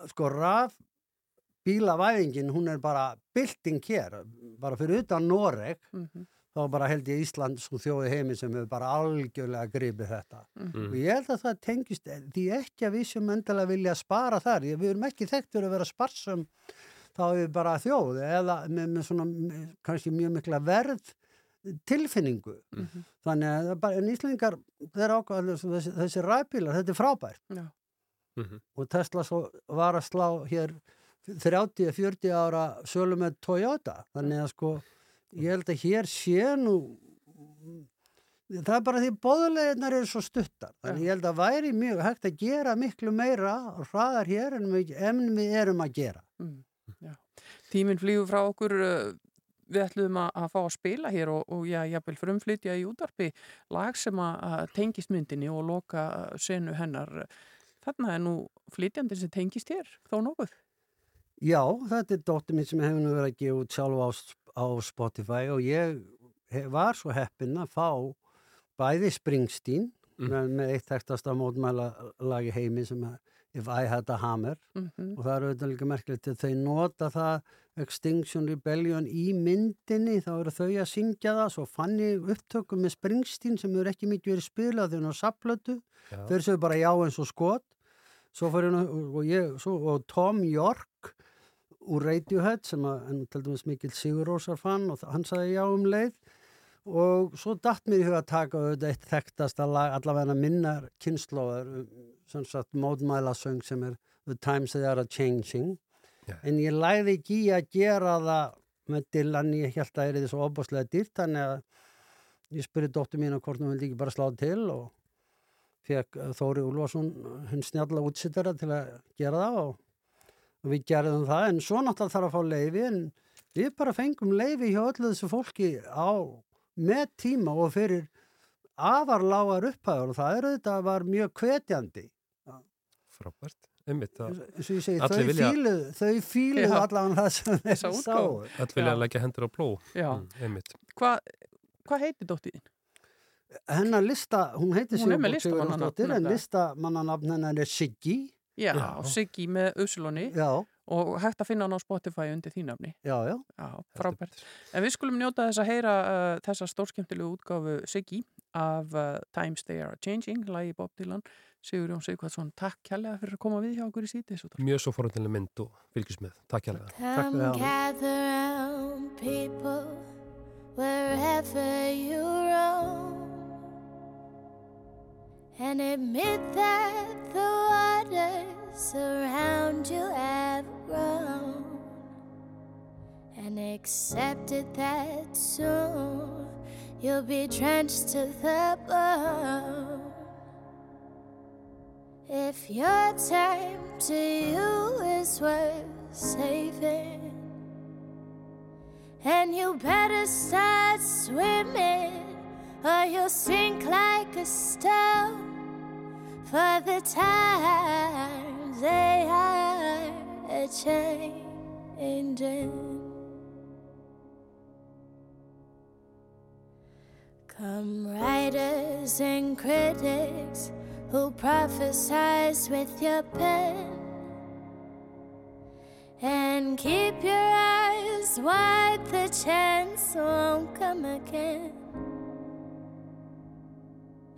Sko raf bílavæðingin, hún er bara bylting hér, bara fyrir utan Noreg. Mm þá bara held ég Ísland svo þjóði heimi sem hefur bara algjörlega gripið þetta. Mm. Og ég held að það tengist því ekki að við sem endilega vilja spara þar. Við erum ekki þekkt fyrir að vera sparsum þá er við bara þjóð eða með, með svona með, kannski mjög mikla verð tilfinningu. Þannig að það er bara, en Íslandingar, þeir ákvæða þessi, þessi ræpilar, þetta er frábært. Já. Mhm. Og Tesla svo var að slá hér 30-40 ára sölu með Toyota. Þannig að sko, ég held að hér sé nú það er bara því bóðuleginar eru svo stuttar. Þannig ég held að væri mjög hægt að gera miklu meira og hraðar hér en við, við erum að gera. Mm. Tíminn flýgur frá okkur uh, við ætlum að, að fá að spila hér og, og já, jafnvel frumflytja í útvarpi lag sem að, tengist myndinni og loka uh, senu hennar. Þarna er nú flytjandi sem tengist hér þó nokkuð. Já, þetta er dóttir mín sem hefur nú verið að gefa út sjálf á, á Spotify og ég var svo heppinn að fá bæði Springsteen með, með eitt þekktasta mótmæla lagi heimi sem að If I Had a Hammer. Mhm. og það er auðvitað líka merkilegt að þau nota það Extinction Rebellion í myndinni þá eru þau að syngja það svo fann ég upptökum með Springsteen sem eru ekki mikið verið spilað þegar hún á saplötu þau eru bara já eins og skot. Nú og, ég, svo, og Tom York úr Radiohead sem að, en til dæmis mikil Sigur Rósar fann og hann sagði já um leið og svo datt mér í huga að taka auðvitað eitt þekktasta lag allavega minnar kynnslóðar sem sagt mótmælasöng sem er The Times They Are Changing Já. en ég læði ekki í að gera það með Dylan, ég held að það er því svo óbúslega dýrt þannig að ég spurði dóttur mín að hvort hún vildi ekki bara slá til og fekk eh, Þóri Úlfarsson hún snjalla útsittara til að gera það og, og við gerðum það en svo náttúrulega þarf að fá leifi en við bara fengum leifi hjá öllu þessu fólki á með tíma og fyrir afar lágar upphæður og það er auðvitað var mjög hvetjandi Frábært. Allir þau vilja- fíluð allavega það sem þeir sáu öll vilja leggja hendur á pló. Já. Mm, einmitt. Hvað hva heitir dóttiðin? hennar lista, hún heitir Hún er með Sigurborg listamannanafn Sigurjónsdóttir en nefnilega. listamannanafn hennar er Siggi Já, Já. Siggi með já, og hægt að finna hann á Spotify undir því nafni já, já Já, frábært. En við skulum njóta þess að heyra uh, þessa stórskemmtilegu útgáfu Siggi af uh, Times They Are Changing, lagi Bob Dylan. Sigur Jón Sigvardsson, takk kærlega fyrir að koma við hjá okkur í sítis. Mjög svo forhundilega mynd og fylgjast með. Takk fyrir Come gather round people wherever you roam and admit that the waters around you have grown and accept it that soon you'll be drenched to the bone. If your time to you is worth saving, and you better start swimming, or you'll sink like a stone. For the times they are a changing. Come writers and critics who prophesize with your pen. And keep your eyes wide, the chance won't come again.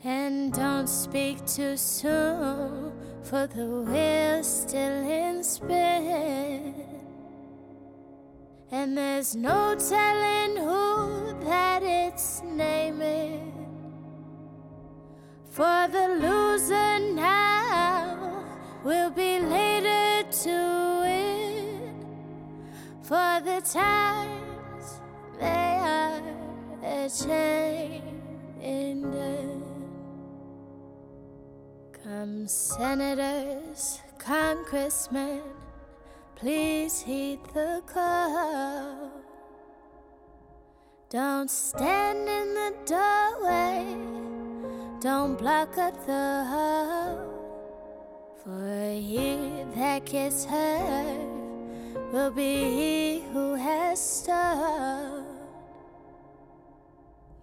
And don't speak too soon, for the wheel's still in spin. And there's no telling who that it's naming. For the loser now will be later to win. For the times they are a changing. Come, senators, congressmen, please heed the call. Don't stand in the doorway. Don't block up the hall. For he that gets hurt will be he who has stalled.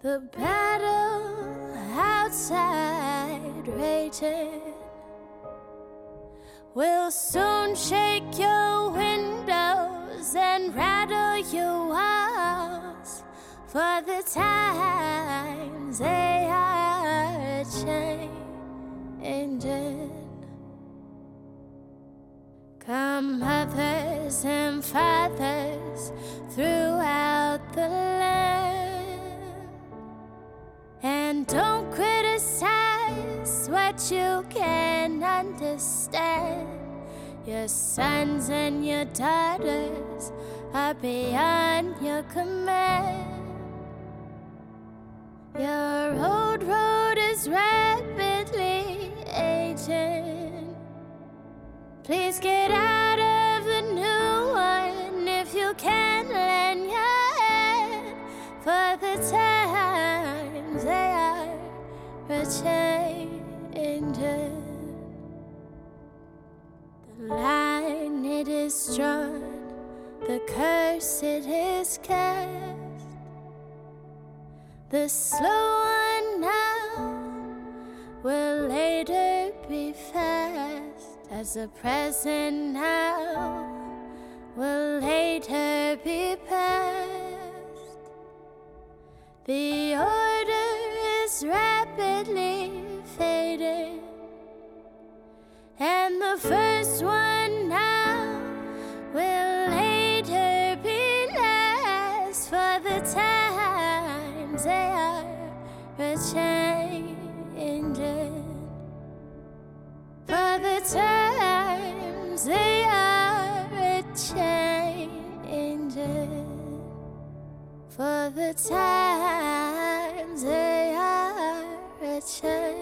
The battle outside raging will soon shake your windows and rattle your walls. for the times they are changing. Come, mothers and fathers throughout the land, and don't criticize what you can understand. Your sons and your daughters are beyond your command. Your old road is rapidly aging. Please get out of the new one if you can lend your hand for the times they are changing. The line it is drawn, the curse it is cast. The slow one now will later be fast, as the present now will later be past. The order is rapidly fading, and the first one now will later be last for the times they are changing. For the times they are changing. For the times they are a changing.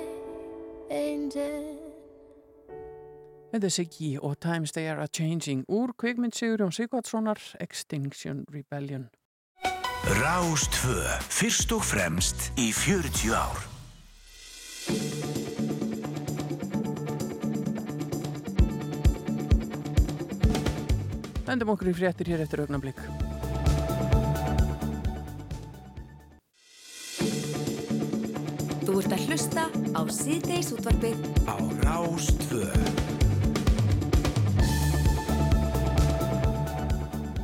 Þetta er Siggi og Times They Are A-Changing úr kvikmynd Sigurjón Sigvardssonar Extinction Rebellion. Rástfö, fyrst og fremst í 40 ár. Vendum okkur í fréttir hér eftir augnablik. Þú ert að hlusta á síðdeis útvarpið Á Rástfö.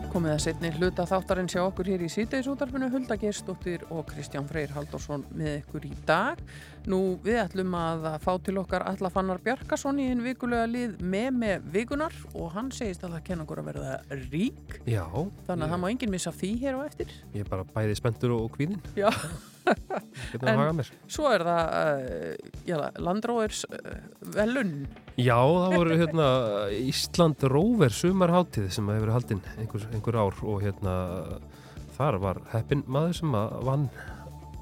Komið að setni hluta þáttarinn sjá okkur hér í síðdeisútarfinu Hulda Gerstóttir og Kristján Freyr Halldórsson með ykkur í dag. Nú við ætlum að fá til okkar Alla Fannar Bjarkason í hinn vikulega lið með með vikunar og hann segist að það kenna okkur að verða rík. Já, Þannig að það má enginn missa því hér á eftir. ég er bara bæði spenntur og kvíðin. Já. Mér? Svo er það uh, já, Landróðers uh, velun. Já, það voru hérna Ísland Róver sumarháttið sem hefur haldinn einhver, einhver ár og hérna þar var heppin maður sem vann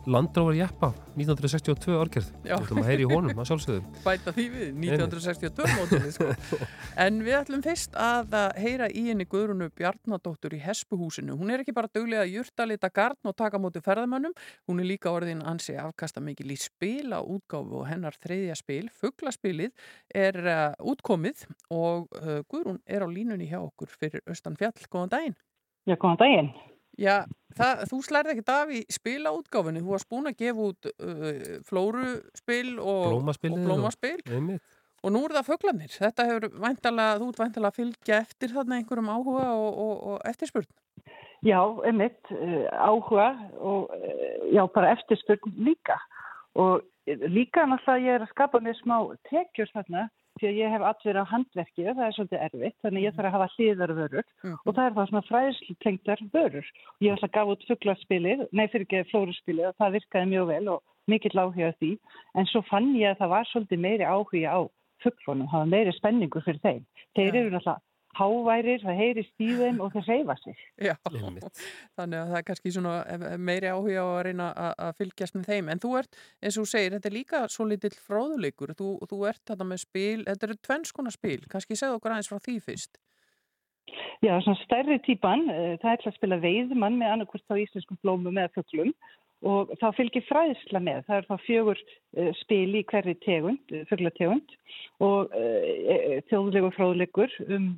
Landróver Jeppa 1962 orgerð. Já. Þú ætlum að heyri í honum að sjálfsögðu. <laughs> Bæta því við, 1962 mótili sko. En við ætlum fyrst að að heyra í henni Guðrunu Bjarnadóttur í Hespuhúsinu. Hún er ekki bara duglega að jurtalita garn og taka móti ferðamönnum, hún er líka orðin ansi afkasta mikil í spila útgáfu og hennar þriðja spil, fugglaspilið, er uh, útkomið og uh, Guðrún er á línunni hjá okkur fyrir Östan Fjall. Góðan daginn. Já, góðan daginn. Já, það, þú slærði ekkert af í spila útgáfunni, þú varst búin að gefa út uh, flóruspil og Blómaspilið og og- blómaspil Einmitt. og nú er það föglanir. Þetta hefur væntalega, þú ert væntalega að fylgja eftir þarna einhverjum áhuga og, og, og eftirspurn. Já, einmitt, uh, áhuga og uh, já, bara eftirspurn líka. Og uh, líka náttúrulega ég er að skapa mér smá tekjur þarna því að ég hef atverið á handverki og það er svolítið erfitt, þannig ég þarf að hafa hlýðarvörur og það er þá svona fræðslutengdar vörur. Ég ætla að gafa út fugglarspilið, nei fyrir ekki flóruspilið og það virkaði mjög vel og mikill áhuga því. En svo fann ég að það var svolítið meiri áhuga á fugglunum, það var meiri spenningu fyrir þeim. Þeir eru náttúrulega háværir, það heyri stíðum og þeir reyfa sig. Já, þannig að það er kannski svona eh, meiri áhuga á að reyna að, að fylgjast með þeim. En þú ert, eins og þú segir, þetta er líka svo litill fróðuleikur. Þú, þú ert þetta með spil, þetta eru tvennskona spil. Kannski segðu okkur aðeins frá því fyrst. Já, svona stærri típan, uh, það er til að spila veiðmann með annarkvist á íslenskum blómum eða fugglum og þá fylgir fræðsla með. Það er þá fjögur uh, spil í hverri tegund, uh, fugglategund og uh, þjóðlegur fróðleikur um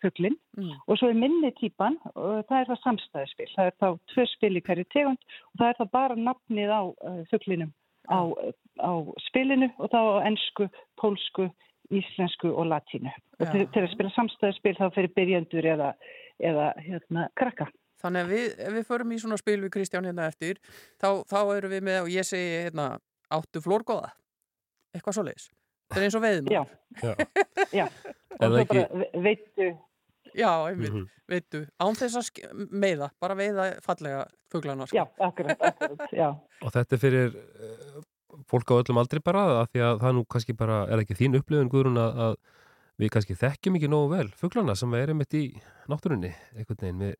fugglinn Mm. og svo er minni típan og það er það samstæðspil. Það er þá tvö spil í hverri tegund og það er þá bara nafnið á uh, fugglinum á, á spilinu og þá á ennsku, pólsku, íslensku og latínu. Og til, til að spila samstæðspil þá fyrir byrjandur eða, eða hérna, krakka. Þannig að við, ef við förum í svona spil við Kristján hérna eftir, þá, þá erum við með, og ég segi hérna, áttu flórgóða, eitthvað svo leiðis. Það er eins og veiðum. Já. Já. <laughs> Og það ekki- bara ve- veitu, Já, einmitt, Mhm. veitu, án þess að meiða, bara veiða fallega fuglana, sko. já, akkurat, akkurat, já. Og þetta er fyrir uh, fólk á öllum aldri bara að því að það nú kannski bara er ekki þín upplifun Guðrún að, að við kannski þekkjum ekki nógu vel fuglana sem erum mitt í náttúrunni einhvern veginn við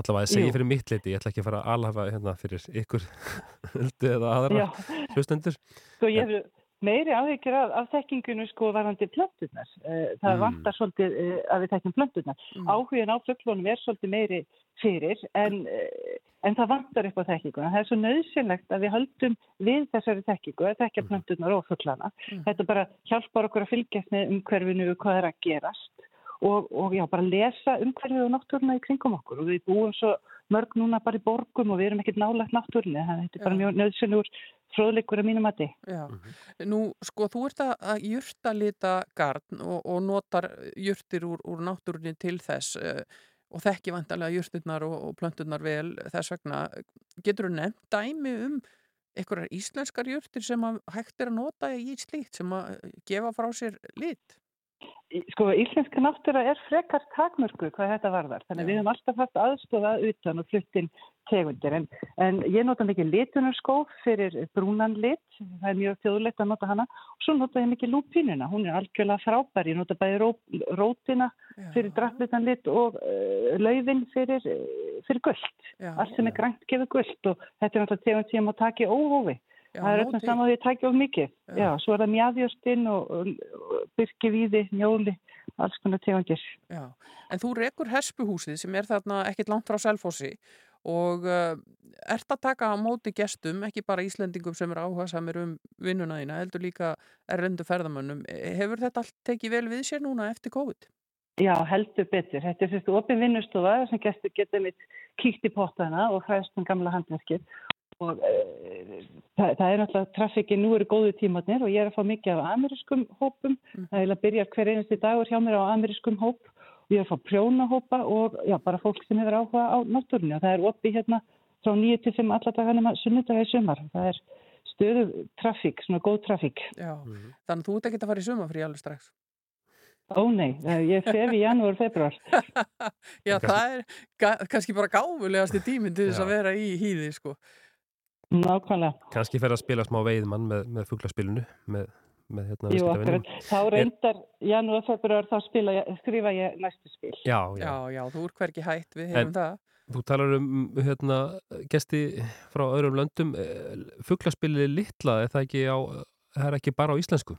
allavega að segja Jú. fyrir mitt leiti, ég ætla ekki að fara að alhafa hérna fyrir ykkur <laughs> huldu eða aðra hlustendur Sko ég hef meiri áhyggjur af, af þekkingunum sko varandi plönturnar. Eh, Það Mm. vantar svolítið eh, að við þekkjum plönturnar. Mm. Áhugin á fugglunum er svolítið meiri fyrir en, eh, en það vantar upp á þekkinguna. Það er svo nöðsynlegt að við höldum við þessari þekkingu að þekkja plönturnar og fugglana. Mm. Þetta bara hjálpar okkur að fylgjast með umhverfinu hvað er að gerast og, og já, bara lesa umhverfið og náttúruna í kringum okkur og við búum svo mörg núna bara í borgum og við erum ekkert nálægt náttúrunni þannig að þetta er bara mjög nöðsynlegur fróðleikur að mínum mati. Já, nú sko þú ert að- að jurta lita garn og, og notar jurtir úr, úr náttúrunni til þess uh, og þekki vantarlega jurtirnar og, og plönturnar vel þess vegna. Getur þú nefnt dæmi um einhverjar íslenskar jurtir sem að hægt er að nota í slíkt sem að gefa frá sér lit? Sko, íslenska náttúra er frekar takmörku hvað þetta varðar. Þannig að við höfum alltaf haft aðstofa utan og fluttin tegundir. En, en ég nota mikið litunarskóf fyrir brúnan lit. Það er mjög þjóðlegt að nota hana. Og svo nota ég mikið lúpínuna. Hún er algjörlega frábær. Ég nota bæði ró, rótina fyrir draflitan lit og uh, laufin fyrir, uh, fyrir gullt. Allt sem er grænt gefur gullt og þetta er náttúrulega tegund sem að taka í óhófi. Það er öllum saman að að taka of mikið. Já. Já. svo er það mjadjörstinn og, og, byrkivíði, njóli, alls konar tegundir. Já, en þú rekur Hespuhúsið sem er þarna ekkit langt frá Selfossi og uh, ert að taka á móti gestum, ekki bara Íslendingum sem er áhuga samir um vinnuna þína, heldur líka erlendu ferðamönnum. Hefur þetta allt tekið vel við sér núna eftir COVID? Já, heldur betur. Þetta er fyrst opin vinnustofa sem gestur geta mitt kíkt í pottana og hræst um gamla handverkið. Og e, það, það er náttúrulega trafikkin, nú eru góðu tímatnir og ég er að fá mikið af amerískum hópum. Það er að byrja hver einasti dagur hjá mér á amerískum hóp. Og ég er að fá prjónahópa og já, bara fólk sem hefur áhuga á náttúrunni. Og það er opið hérna frá 9 til 5 alla daga nema sunnudaga í sumar. Það er stöðu trafík, svona góð trafík. Já, þannig að þú ert ekki að fara í sumafrí alveg strax. Ó nei, ég fef í janúar, februar. <laughs> Já, það er kannski bara gáfulegasti tíminn til þess að vera í hýði, sko. Nákvæmlega. kannski fer að spila smá veiðmann með, með fuglaspilinu með, með hérna akkurat. Þá reyndar janúar, februar, þá spila skrifa ég næstu spil. já, já, Já, já, þú ert hvergi hætt, við En- hefum það. Þú talar um hérna, gesti frá öðrum löndum fuglaspilið litla, er það ekki á það er ekki bara á íslensku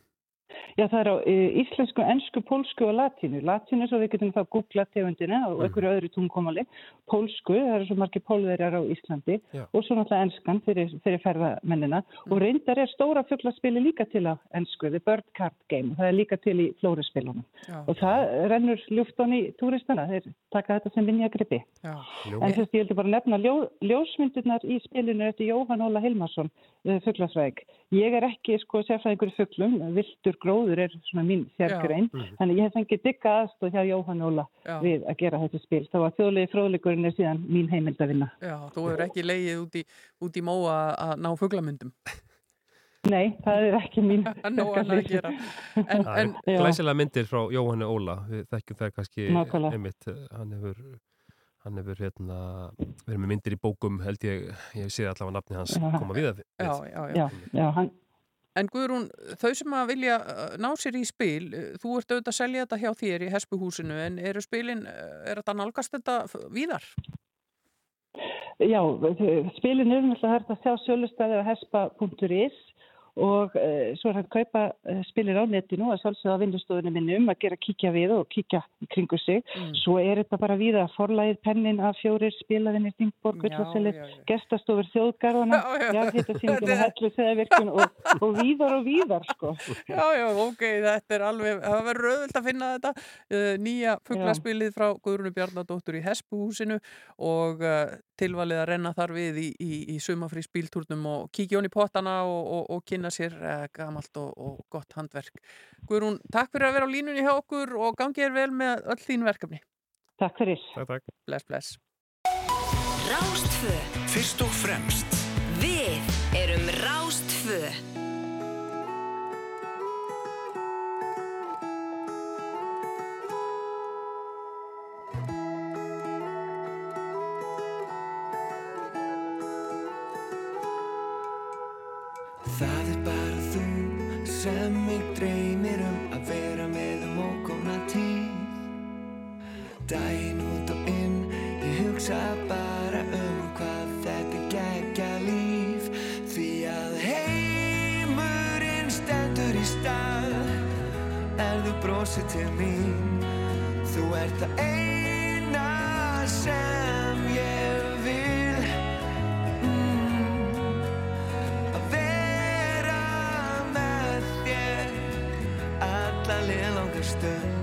Já, það er á e, íslensku, ensku, pólsku og latínu. Latínu, svo við getum þá googlað tegundina og Mhm. einhverju öðru tungumáli. Pólsku, það eru svo margir pólverjar á Íslandi Já. og svo náttúrulega enskan fyrir, fyrir ferðamennina. Og reyndar er stóra fuglaspili líka til á ensku, The Bird Card Game. Það er líka til í flóruspilunum. Já, Og það rennur ljúftan í túristana, þeir taka þetta sem vinjagripi. já. En þess að ég heldur bara nefna ljó, ljósmyndirnar í spilinu eftir Jóhann Óla Hilmarsson, uh, fuglafræk. Ég er ekki sko sérfræðingur í fuglum, viltur gróður er svona mín sérgrein, þannig ég hef fengið digga aðstóð hjá Jóhann Óla Já. við að gera þetta spil. Það var þjóðlegi fróðleikurinn er síðan mín heimild að vinna. Já, þú hefur ekki leið út í, út í móa að ná fuglamyndum. Nei, það er ekki mín <laughs> Nó að að gera. En, en, er glæsilega myndir frá Jóhanni Óla við þekkjum það kannski Nákvæmlega. einmitt, hann hefur hann hefur hérna verið með myndir í bókum held ég, ég sé allavega nafni hans koma við að já, já, já. Já, já, hann, En Guðrún, þau sem að vilja uh, ná sér í spil, uh, þú ert auðvitað að selja þetta hjá þér í Hespuhúsinu, en eru spilin, uh, er þetta nálgast þetta víðar? Já, spilin er náttúrulega hægt að sjá sölustæði á hespa.is og uh, svo er að kaupa uh, spilir á netinu og sjálfsögða á vindustofunni minni um að gera kíkja við og kíkja kringu sig. Mm. Svo er þetta bara víða forlægið pennin af fjórir Gullaselir, já, já. gestastofur þjóðgarðana, <laughs> <laughs> Þetta og hellu seðavirkun og, víðar og víðar sko. Já, já, ok, þetta er alveg, það verður auðvöld að finna þetta uh, nýja fugglaspilið frá Guðrunu Bjarnadóttur í Hespuhúsinu og tilvalið að renna þar við í, í, í sumafrí spíltúrnum og kíkja hon í pottana og, og, og kynna sér uh, gamalt og, og gott handverk. Guðrún, takk fyrir að vera á línunni hjá okkur og gangið er vel með öll þín verkefni. Takk fyrir. Takk, takk. Bless, bless. Rástfö. Fyrst og fremst Við erum hugsa bara um hvað þetta geggja líf. Því að heimurinn stendur í stað. Er þú brosið til mín, þú ert það eina sem ég vil. Mm. að vera með þér alla liðlanga stund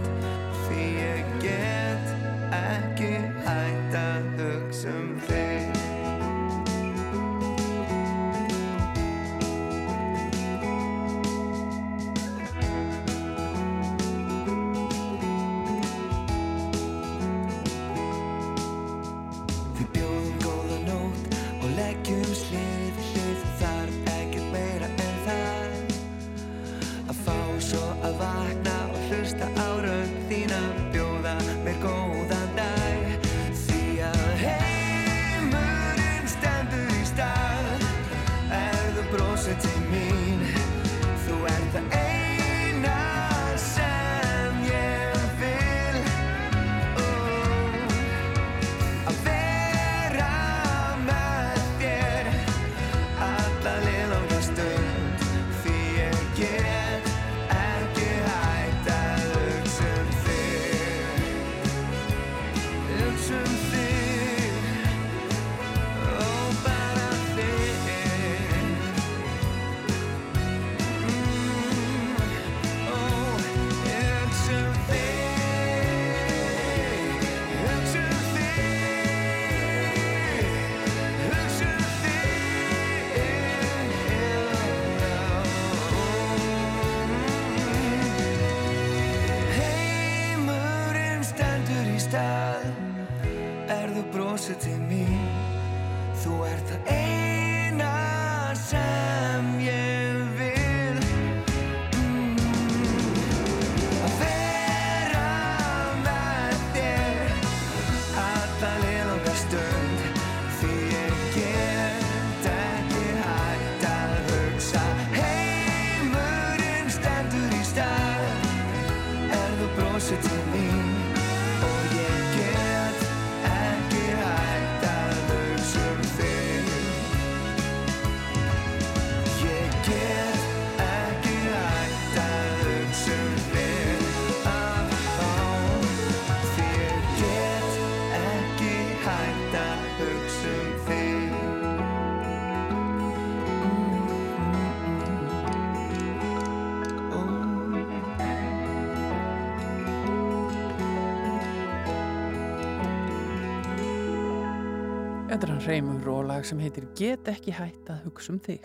Hann reymur og lag sem heitir Get ekki hætt að hugsa um þig.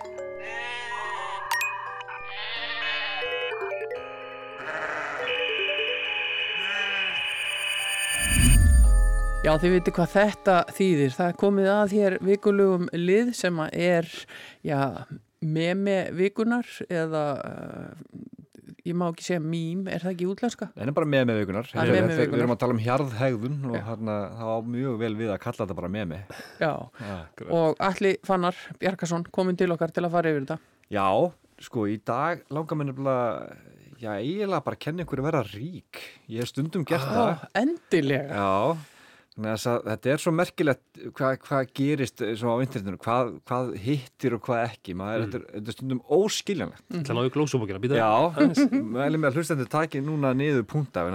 Já, þið viti hvað þetta þýðir. Það komið að hér vikulugum lið sem er, já, meme vikunar eða, uh, ég má ekki segja mím, er það ekki útlenska? En bara með með vikunar. Er Við erum að tala um hjarðhegðun og þarna það á mjög vel við að kalla þetta bara með með. Já, og Alli Fannar Bjarkason komin til okkar til að fara yfir þetta. Já, sko, í dag langar mér nefnilega, já, eiginlega bara að kenna ykkur að vera rík. Ég hef stundum gert Á, það. endilega. Já, þetta er svo merkilegt hvað, hvað gerist eh, á internetinu, hvað, hvað hittir og hvað ekki. Maður, þetta, er, þetta er stundum óskiljanlegt. Það náðu glósubókina, býta. Já, mælum með að hlustendur taki núna niður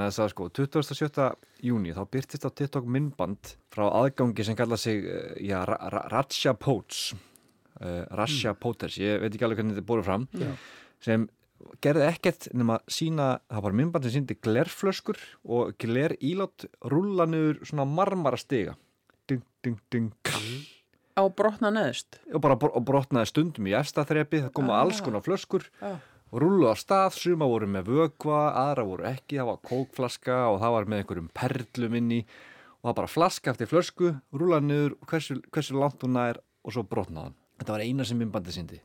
þess að sko 27. júni þá byrtist á TikTok myndband frá aðgangi sem kalla sig eh, já, Ra- Ra- Ratsja Potes uh, Ratsja Potes, ég veit ekki alveg hvernig þetta er búið fram Já. sem gerði ekkert nema sína, það var myndband sem síndi glerflöskur og glerílát rúlla niður svona marmara stiga. Ding, ding, ding Á brotna neðst. og bara br- og brotnaði stundum í efsta þrepi það koma Ah. alls konar flöskur. Og rúlu á stað, suma voru með vökva aðra voru ekki, það var kókflaska og það var með einhverjum perlum inn í og það bara flaska eftir flösku, rúlaði niður hversu, hversu langt hún nær og svo brotnaðan þetta var eina sem myndbandi síndi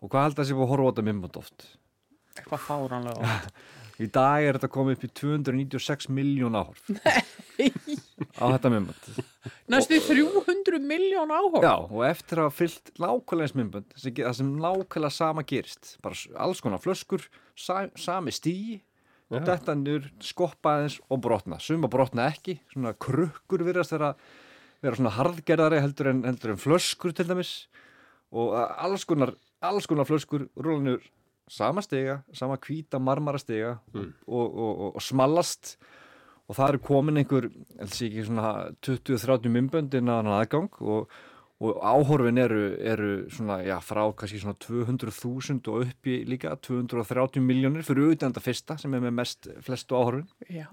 og hvað held að sé búið að horfa á þetta myndband oft Eitthvað fáránlega <laughs> í dag er þetta komið upp í 296 miljón áhorf á þetta myndband Næstu 300 miljón áhorf. Já, og eftir að hafa fyllt nákvæmlega eins myndbönd, sem ge- það sem nákvæmlega sama gerist, bara alls konar flöskur, sa, sami stíi, Já. þetta niður, skoppa aðeins og brotna. Suma brotna ekki, svona krukkur virðast vera, vera svona harðgerðari heldur en, heldur en flöskur til dæmis og alls konar, alls konar flöskur rúla niður sama stiga, sama hvíta marmara stiga Mm. og, og, og, og smallast og það eru komin einhver, held sé ekki svona 20-30 mymböndin að aðgang og, og áhorfin eru, eru svona, já, frá kannski svona 200.000 og upp í líka 230 miljónir fyrir auðvitað þetta fyrsta sem er með mest flestu áhorfin Já.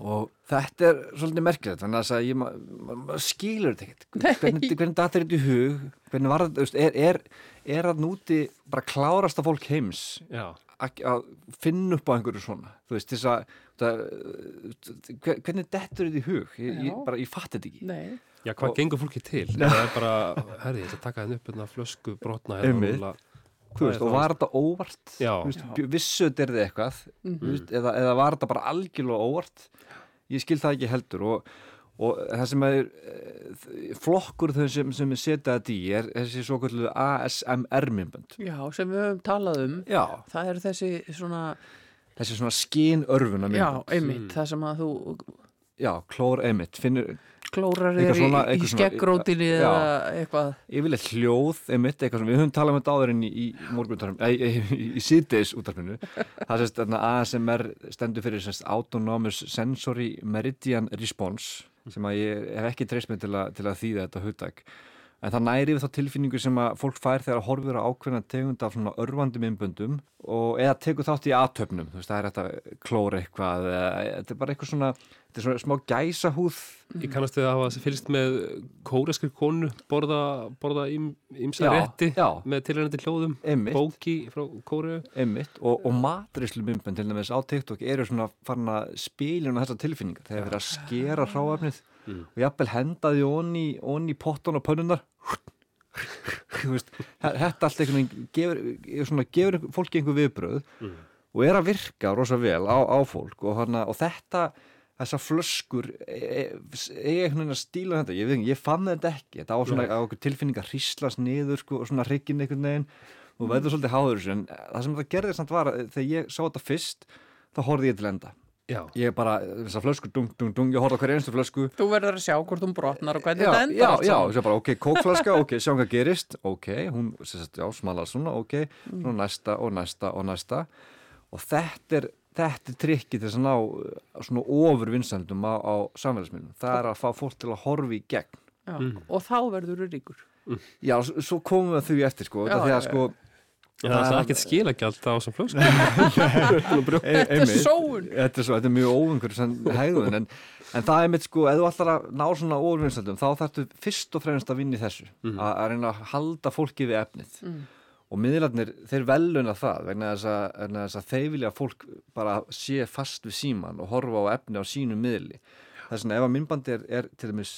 og þetta er svolítið merkilegt þannig að ég ma- ma- ma- skilur þetta ekkert <laughs> hvernig, hvernig þetta er þetta í hug hvernig var þetta, er, er, er að núti bara klárasta fólk heims Já. að, að finna upp á einhverju svona þú veist, þess að það, hver- hvernig dettur þetta í hug ég, ég, bara, ég fatt þetta ekki Nei. Já, hvað Og- gengur fólki til? <laughs> Það er bara, herri, ég ætla að taka henni upp hérna flösku brotna hérna. Þú Hvað veist, og var þetta óvart Já. Þú veist, bjó- vissu þetta er þið eitthvað þú veist, eða, eða var þetta bara algjörlega óvart ég skil það ekki heldur og, og það sem er eh, flokkur þau sem, sem er setjað þetta í er þessi svo kallu ASMR myndbönd. Já, sem við höfum talað um. Já. Það eru þessi svona, þessi svona skín örfuna já, einmitt, það sem að þú já, klór einmitt. Finnur klórar Eitthvað í, svona- í eitthvað svona- skeggrótinni eða eitthvað. yfirleitt hljóð, einmitt, eitthvað sem við höfum talað um þetta áður en í, í morgundarfum, í, í, í síðdeis útarfinu, það sést þarna ASMR stendur fyrir sérst Autonomous Sensory Meridian Response sem að ég hef ekki treyst mig til, að- til að þýða þetta hugtak en það næri við þá tilfinningu sem að fólk fær þegar að horfir á ákveðna tegund af svona örvandum innböndum og eða tekur þátt í aðtöfnum, þú veist, það er þetta klóra eitthvað, þetta er bara eitthvað svona þetta er svona smá gæsahúð Ég kannast við að hafa fylgst með kóreskri konu borða, borða ímsa Já, rétti já. með tilhengandi hljóðum, Einmitt. bóki frá kóru. Einmitt, og, og matrislu myndbönd til dæmis á TikTok eru svona farin að spilja þessar tilfinningar þegar verið að skera hráefnið Mm. og jafnvel henda því onni, onni pottun og pönnunar þetta allt einhvern veginn gefur, svona, gefur fólki einhver viðbröð Mm. og er að virka rosa vel á, á fólk og, hana, og þetta þessar flöskur eiga einhvern veginn að stíla þetta ég, veit ég fann þetta ekki, þetta á svona á tilfinning að hríslast niður sko, og svona hrygginn einhvern veginn og verður svolítið háður þessu en það sem þetta gerði samt var að þegar ég sá þetta fyrst þá horfði ég til enda Já. ég bara, þessar flöskur, dung, dung, dung ég horfði á hverju einstu flösku Þú verður að sjá hvort hún brotnar og hvernig já, þetta endar já, já, saman. svo bara, ok, kókflaska, ok, sjáum hvað gerist ok, hún, sagt, já, smalar svona ok, Mm. svona næsta og næsta og næsta og þetta er þetta er trikkið til að ná uh, svona ofur vinsældum á, á samfélagsmiðlum það er að fá fólk til að horfi í gegn Já, Mm. Og þá verður þú ríkur. já, s- svo komum við að því eftir sko, Já, já, því já, að sko Já, það er ekkert <laughs> skilagjald á þessum. E- <laughs> Þetta er sóun. Þetta er, svo, þetta er mjög óvengur hegðun en, en það er mitt sko, ef þú ætlar að ná svona óvinsældum þá þarftu fyrst og fremst að vinna í þessu að, að reyna að halda fólki við efnið Mm. og miðlarnir, þeir veluna það vegna þess að, vegna þess að þeir vilja að fólk bara sé fast við síman og horfa á efni á sínum miðli þess vegna ef að myndbandi er, er til dæmis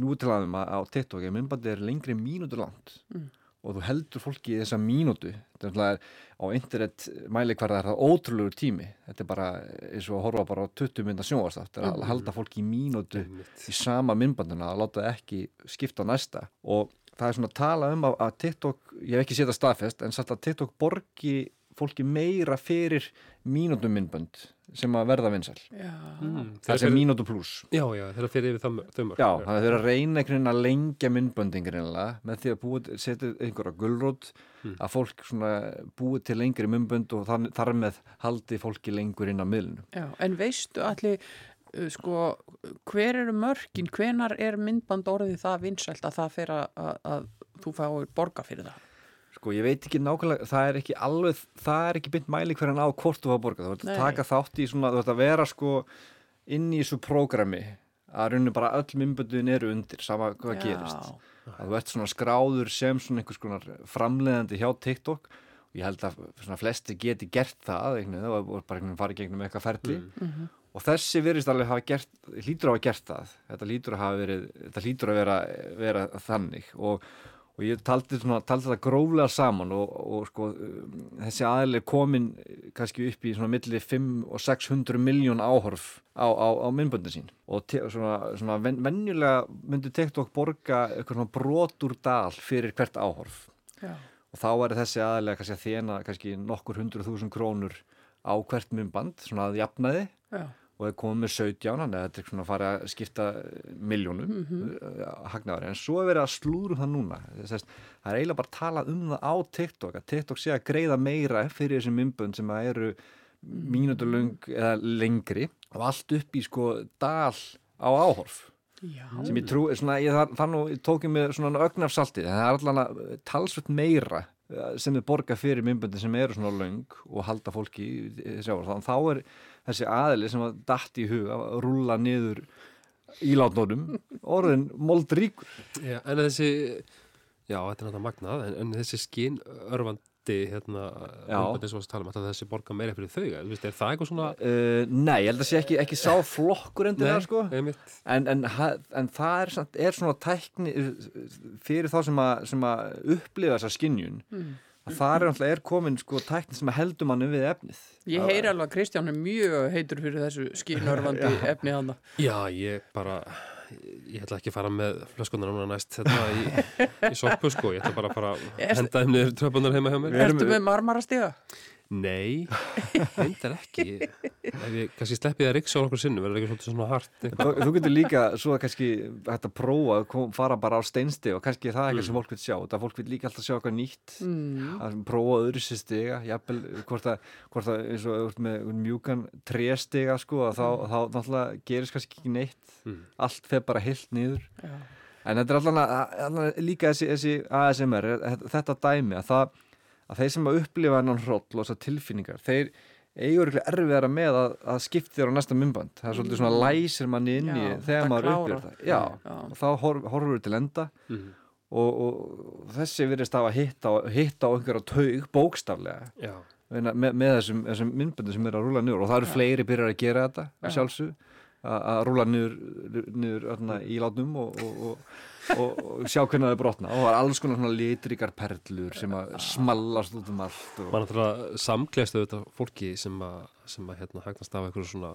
nú til aðeins á TikTok ef myndbandi er lengri en mínútu langt Mm. og þú heldur fólki í þessa mínútu er á internet mælikvarða er það ótrúlegur tími. Þetta er bara eins og að horfa bara á 20 mynda sjónvarstátt þetta er að Mhm. halda fólki í mínútu í sama myndbanduna að láta ekki skipta á næsta. Og það er svona að tala um að, að TikTok, ég hef ekki séð það staðfest en satt að TikTok borgi fólki meira fyrir mínútum myndbönd sem að verða vinsæl Já. Mm, það er mínútu pluss Já, já, þeirra fyrir yfir það- þau mörg. Já, þannig að þau eru að reyna einhvern veginn að lengja myndböndingir með því að búið, setja einhverja gulrót Hmm. að fólk svona búið til lengri myndbönd og þann, þar með haldi fólki lengur inn á miðlunum. Já, en veistu allir, uh, sko, hver eru mörkin, hvenar er myndband orðið það vinsælt að það fer að, að, að þú fáir borga fyrir það? Sko, ég veit ekki nákvæmlega, það er ekki alveg, það er ekki bynd mæli hverjan á hvort þú var að borga. Þú ert Nei. að taka þátt í svona, þú ert að vera sko inn í þessu prógrami að rauninu bara öll myndböndin eru undir, sama hvað Já. gerist. Að þú ert svona skráður sem svona einhvers konar framleiðandi hjá TikTok og ég held að svona flesti geti gert það, einhvern veginn, það var bara einhvern veginn farið gegnum eitthvað ferli Mhm. og þessi virðist alveg hafa gert, hlýtur að hafa gert það þetta hlýtur að hafa verið þetta hlýtur að vera, vera þannig og, og ég taldi, svona, taldi þetta gróflega saman og, og sko, um, þessi aðli komin kannski upp í svona milli 5 og 600 miljón áhorf á, á, á myndböndin sín og te, svona, svona ven, venjulega myndi TikTok borga eitthvað svona brot úr dal fyrir hvert áhorf Já. og þá er þessi aðlega kannski að þjena kannski nokkur hundruð þúsund krónur á hvert myndband, svona að jafnaði Já. Og er komið með 17 þannig að þetta er svona að fara að skipta miljónum mm Mhm. hagnaðari, en svo er verið að slúru það núna Þess, það er eiginlega bara að tala um það á TikTok, að TikTok sé að greiða meira fyrir þessi myndbönd sem að eru eða lengri og allt upp í sko dal á áhorf Já. sem ég trú, svona, ég, það, það nú ég tók ég með svona ögnafsalti, það er allan að talsvöld meira eh, sem þið borga fyrir myndböndin sem eru svona löng og halda fólki í- í sjávar, þannig að þá er þessi aðili sem að datt í huga að rúlla niður ílátnónum orðin moldríkur. Já, en þessi, já, þetta er náttúrulega magnað, en, en þessi skinn örfandi hérna, myndböndin sem við tala um, að þessi borga meira fyrir þau, er það eitthvað svona Uh, nei, ég held að sé ekki, ekki sá flokkur endur það sko en, en, en það er, samt- er svona tækni fyrir þá sem að, sem að upplifa þessa skinjun Mm. að það er, er komin sko tækni sem að heldur manni við efnið Ég heyri alveg að Kristján er mjög heitur fyrir þessu skínörfandi <laughs> Já. efni hann. Já, ég bara, ég ætla ekki að fara með flöskunar núna næst hérna í, <laughs> í sorpu sko, ég ætla bara að fara að henda þeim niður tröpunar heima hjá mér. Ertu með marmarastiga? Nei, reyndar ekki. Ef ég kannski sleppi það ríks á okkur sinnum, verður ekki svolítið svona hart. þú, þú getur líka svo að kannski hægt að prófa að kom, fara bara á steinsti og kannski er það eitthvað Mm. sem fólk vil sjá það fólk vil líka alltaf sjá eitthvað nýtt Mm. að prófa öðru sér stiga jafnvel, hvort að, hvort að eins og með mjúkan tréstiga sko, að þá, Mm. þá náttúrulega gerist kannski ekki neitt Mm. allt fer bara hilt niður Já. en þetta er allan, að, allan líka þessi, þessi ASMR, þetta- þetta dæmi að það að þeir sem að upplifa hennan hroll og þessar tilfinningar, þeir eigur ekki erfiðara með að, að skipta þér á næsta mymband það er svolítið svona læsir manni inn í þegar maður upplifir það já, Já. og þá horf, horfur við til enda Mhm. og, og þessi virðist hafa hitt á, hitt á einhverja taug bókstaflega Já. með, með þessum, þessum myndböndum sem eru að rúla niður og það eru fleiri byrjar að gera þetta Já. sjálfsög að að rúla niður, niður öðna, í látnum og, og, og, og, sjá hvernig það er brotna og það er alls konar svona litrikar perlur sem að smallast út um allt og, maður náttúrulega samgleðst auðvitað fólki sem að, sem að hérna hægnast af einhverju svona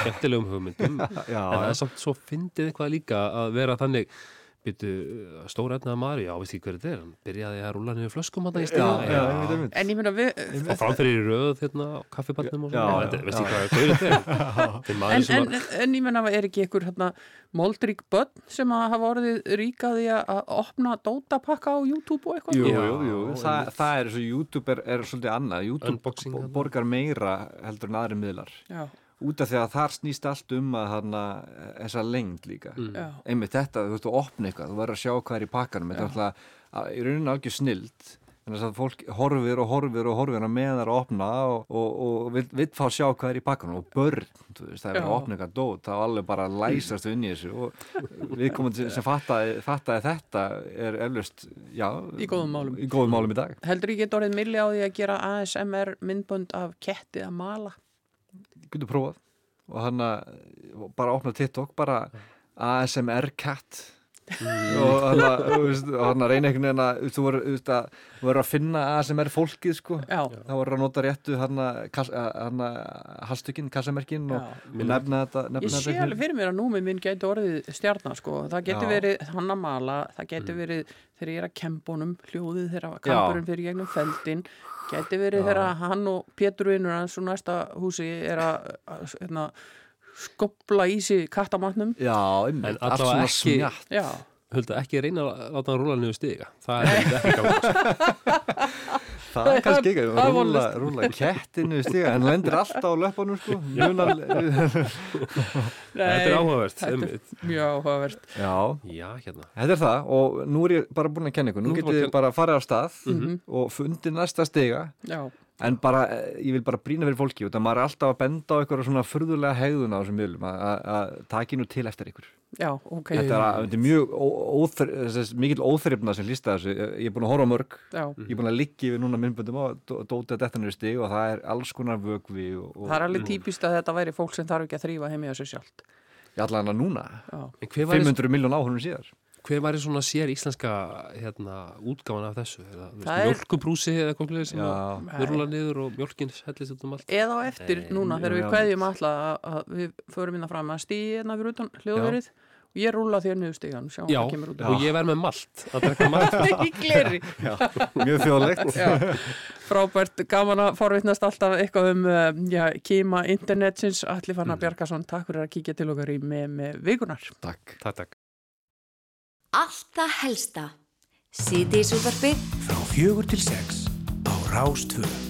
skemmtilegum hugmyndum. <laughs> En það er samt svo fyndið eitthvað líka að vera þannig byrju, stóra efnaða maður, já, veist ekki hver þetta er? Hann byrjaði að rúla niður flöskum að það í já, einmitt, einmitt. En ég meina við... og framfyrir í röð hérna á kaffibarnum og Já, svona, já, þetta, veist ekki hvað hver þetta er er <laughs> En, sem en, en ég menna, er ekki einhver hérna, moldrík börn sem að hafa orðið ríkaði að opna dótapakka á YouTube og eitthvað? Jú, jú, jú, Þa, einmitt. það er svo YouTube er, er svolítið annað. YouTube borgar meira heldur en aðri miðlar. Já, út af því að þar snýst allt um að hana, þessa lengd líka. Mm. já, einmitt þetta, þú veist að opna eitthvað þú verður að sjá hvað er í pakkanum. Þetta er alltaf, að- í rauninu algjör snild. Þannig að fólk horfir og horfir og horfir að með það að opna og, og, og vill, vill fá að sjá hvað er í pakkanum. Og börn, þú veist, það er verið að opna eitthvað dót, er alveg bara læsast inn í þessu. Og við komum sem fattaði, fattaði þetta er eflust, já Í góðum málum. í góðum málum í dag. Heldur ég get orðið milli á því að gera ASMR myndbönd af ketti að mala? Getur prófað. Og hann bara opna TikTok bara ASMR cat og hann að, þú veist, og hann að reyna einhvern veginn að þú verður að- verður að finna ASMR fólkið sko Já, þá verður að nota réttu hann að halstökin, kassamerkin og, nefna þetta nefna Ég sé alveg fyrir mér að númið minn gæti orðið stjarnar sko. Það geti Já. verið hann að mala, það geti Mm. verið þegar ég er að kembunum, hljóðið þegar kampurinn fyrir gegnum feldin, geti verið Já. þegar hann og Pétur vinnur hans og næsta húsi er að, að hérna, skopla í sig kattamannum. Já, einmitt, allt svona Já, Hulda, ekki reyna að láta hann rúla niður stiga. Það er ekki gátt <laughs> það er kannski ekki, rúla, rúla kettinu í stiga, en lendir alltaf á löpunum sko. Munar, <laughs> <laughs> þetta er áhugavert þetta er einmitt. mjög áhugavert. já, já, hérna. Þetta er það og nú er ég bara búin að kenna ykkur, nú að þið bara farið á stað Mhm. og fundið næsta stiga. Já, en bara, eh, ég vil bara brína fyrir fólki út að maður er alltaf að benda á ykkur svona furðulega hegðun á þessum miðlum að- að að taki nú til eftir ykkur Já, ok. Þetta er, þetta er mjög óþr, mikil óþrifna sem lísta þessu. Ég er búin að horfa á mörg. Já. Ég er búin að liggja við núna myndböndum og dótið þetta niður stig og það er alls konar vögvi og, og Það er alveg típist að þetta væri fólk sem þarf ekki að þrýfa heimi á sig sjálft. Núna. Já. En hver væri- 500 miljón áhörnum síðar. Hver var svona sér íslenska hérna, útgáfan af þessu? Eða, Það er- mjölkubrúsi eða eitthvað sem að vörla niður og mjölkin hellist út um allt? Eða á eftir Nei, núna þegar við kveðjum alla að, að við förum innan fram að stíði hérna fyrir utan hljóðverið og ég rúla þér niður út. og ég verð með malt að drekka malt <laughs> Í gleri. <laughs> Já, mjög þjóðlegt. Já, frábært, gaman að forvitnast alltaf eitthvað um uh, já, kima internetsins, Alli Fannar Bjarkason takk fyrir að kíkja til okkar í með, með vikunar. Takk. Takk, takk. Allt það helsta. Síðdeis útvarpið Frá fjögur til sex á Rástvö.